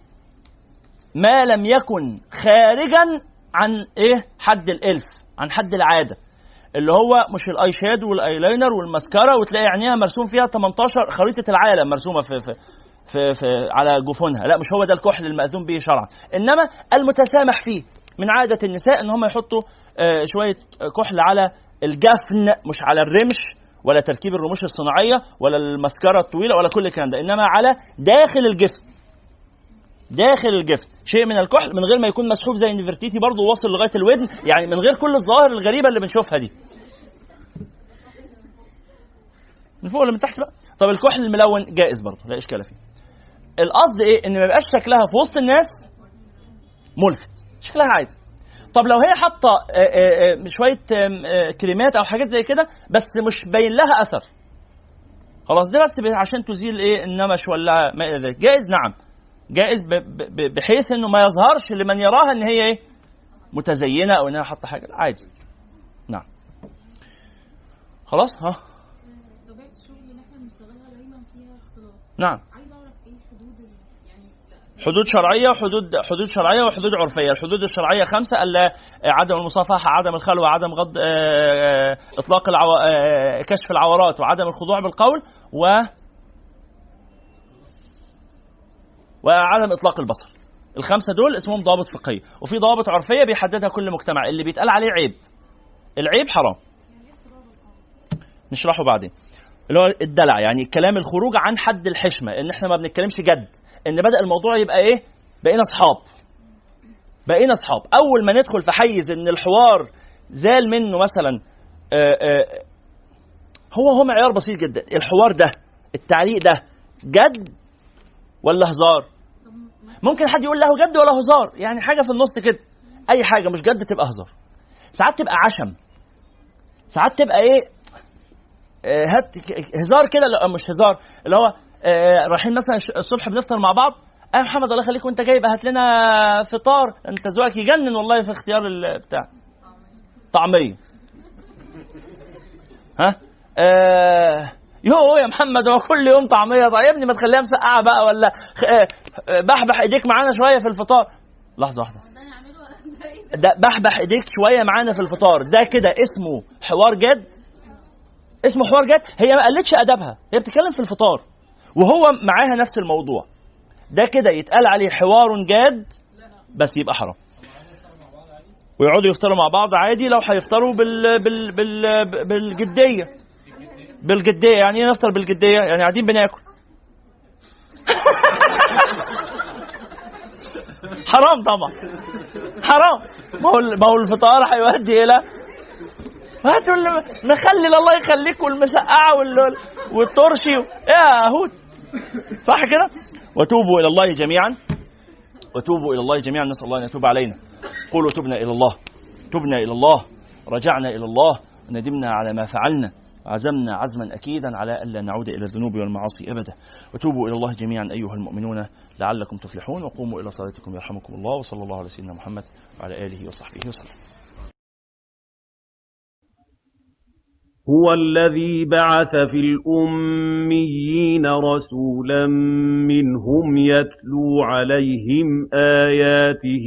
ما لم يكن خارجا عن إيه؟ حد الإلف عن حد العادة اللي هو مش ال eye shadow والأيلاينر والماسكارا وتلاقي عينيها مرسوم فيها 18 خريطة العالم مرسومة في في في, في على جفونها. لا مش هو ده الكحل المأذون به شرعا. إنما المتسامح فيه من عادة النساء إن هم يحطوا آه، شوية كحل على الجفن مش على الرمش ولا تركيب الرموش الصناعية ولا الماسكارا الطويلة ولا كل الكلام ده إنما على داخل الجفن. داخل الجفن شيء من الكحل من غير ما يكون مسحوب زي نفرتيتي برضه واصل لغاية الودن. يعني من غير كل الظواهر الغريبة اللي بنشوفها دي. من فوق ولا من تحت بقى. طب الكحل الملون جائز برضه لا إشكال فيه. القصد إيه؟ إن ما يبقاش شكلها في وسط الناس ملفت. شكلها عادي. طب لو هي حاطة آه، آه، آه، شوية كريمات أو حاجات زي كده بس مش باين لها أثر. خلاص ده بس عشان تزيل إيه؟ النمش ولا ما إلى ذلك. جائز؟ نعم. جائز بحيث إنه ما يظهرش لمن يراها إن هي إيه؟ متزينة أو إنها حاطة حاجة. عادي. نعم. خلاص؟ ها. طبيعة الشغل اللي إحنا بنشتغلها دايما فيها اختلاط نعم. عايز اعرف إيه حدود ال... حدود شرعية وحدود حدود شرعية وحدود عرفية، الحدود الشرعية خمسة ألا عدم المصافحة، عدم الخلوه، عدم غض آه، آه، إطلاق العو... آه، كشف العورات وعدم الخضوع بالقول و وعدم إطلاق البصر. الخمسة دول اسمهم ضوابط فقهيه، وفي ضوابط عرفية بيحددها كل مجتمع، اللي بيتقال عليه عيب. العيب حرام. نشرحه بعدين. اللي هو الدلع يعني الكلام الخروج عن حد الحشمة إن إحنا ما بنتكلمش جد إن بدأ الموضوع يبقى إيه بقينا أصحاب بقينا أصحاب أول ما ندخل في حيز إن الحوار زال منه مثلا آآ آآ هو هو معيار بسيط جدا الحوار ده التعليق ده جد ولا هزار ممكن حد يقول له جد ولا هزار. يعني حاجة في النص كده. أي حاجة مش جد تبقى هزار. ساعات تبقى عشم. ساعات تبقى إيه؟ آه، هات هزار كده لا مش هزار. اللي هو آه، رايحين مثلا الصبح بنفطر مع بعض. يا محمد الله يخليك وأنت جايب هات لنا فطار. أنت ذوقك يجنن والله في اختيار البتاع طعمية. ها؟ آه يو يا محمد هو كل يوم طعمية طيب يا ابني ما تخليها مسقعة بقى ولا آه، بحبح إيديك معانا شوية في الفطار. لحظة واحدة؟ ده بحبح إيديك شوية معانا في الفطار. ده كده اسمه حوار جد. اسمه حوار جد. هي ما قلتش أدبها. هي بتتكلم في الفطار. وهو معاها نفس الموضوع. ده كده يتقال عليه حوار جاد بس يبقى حرام. ويقعدوا يفطروا مع بعض عادي لو هيفطروا بال بال بال بالجدية. بالجديه يعني إيه نفطر بالجديه يعني قاعدين بناكل. حرام طبعا. حرام. ما هو ما هو الفطار هيؤدي إلى هاتوا مخلل الله يخليك والمسقعة وال- والترشي يا هود. صح كده؟ وتوبوا إلى الله جميعا. وتوبوا إلى الله جميعا. نسأل الله أن يتوب علينا. قولوا تبنا إلى الله. تبنا إلى الله. رجعنا إلى الله. ندمنا على ما فعلنا. عزمنا عزما اكيدا على ألا نعود إلى الذنوب والمعاصي ابدا. وتوبوا إلى الله جميعا أيها المؤمنون لعلكم تفلحون. وقوموا إلى صلاتكم يرحمكم الله. وصلى الله على سيدنا محمد وعلى آله وصحبه وسلم. هو الذي بعث في الأميين رسولا منهم يتلو عليهم آياته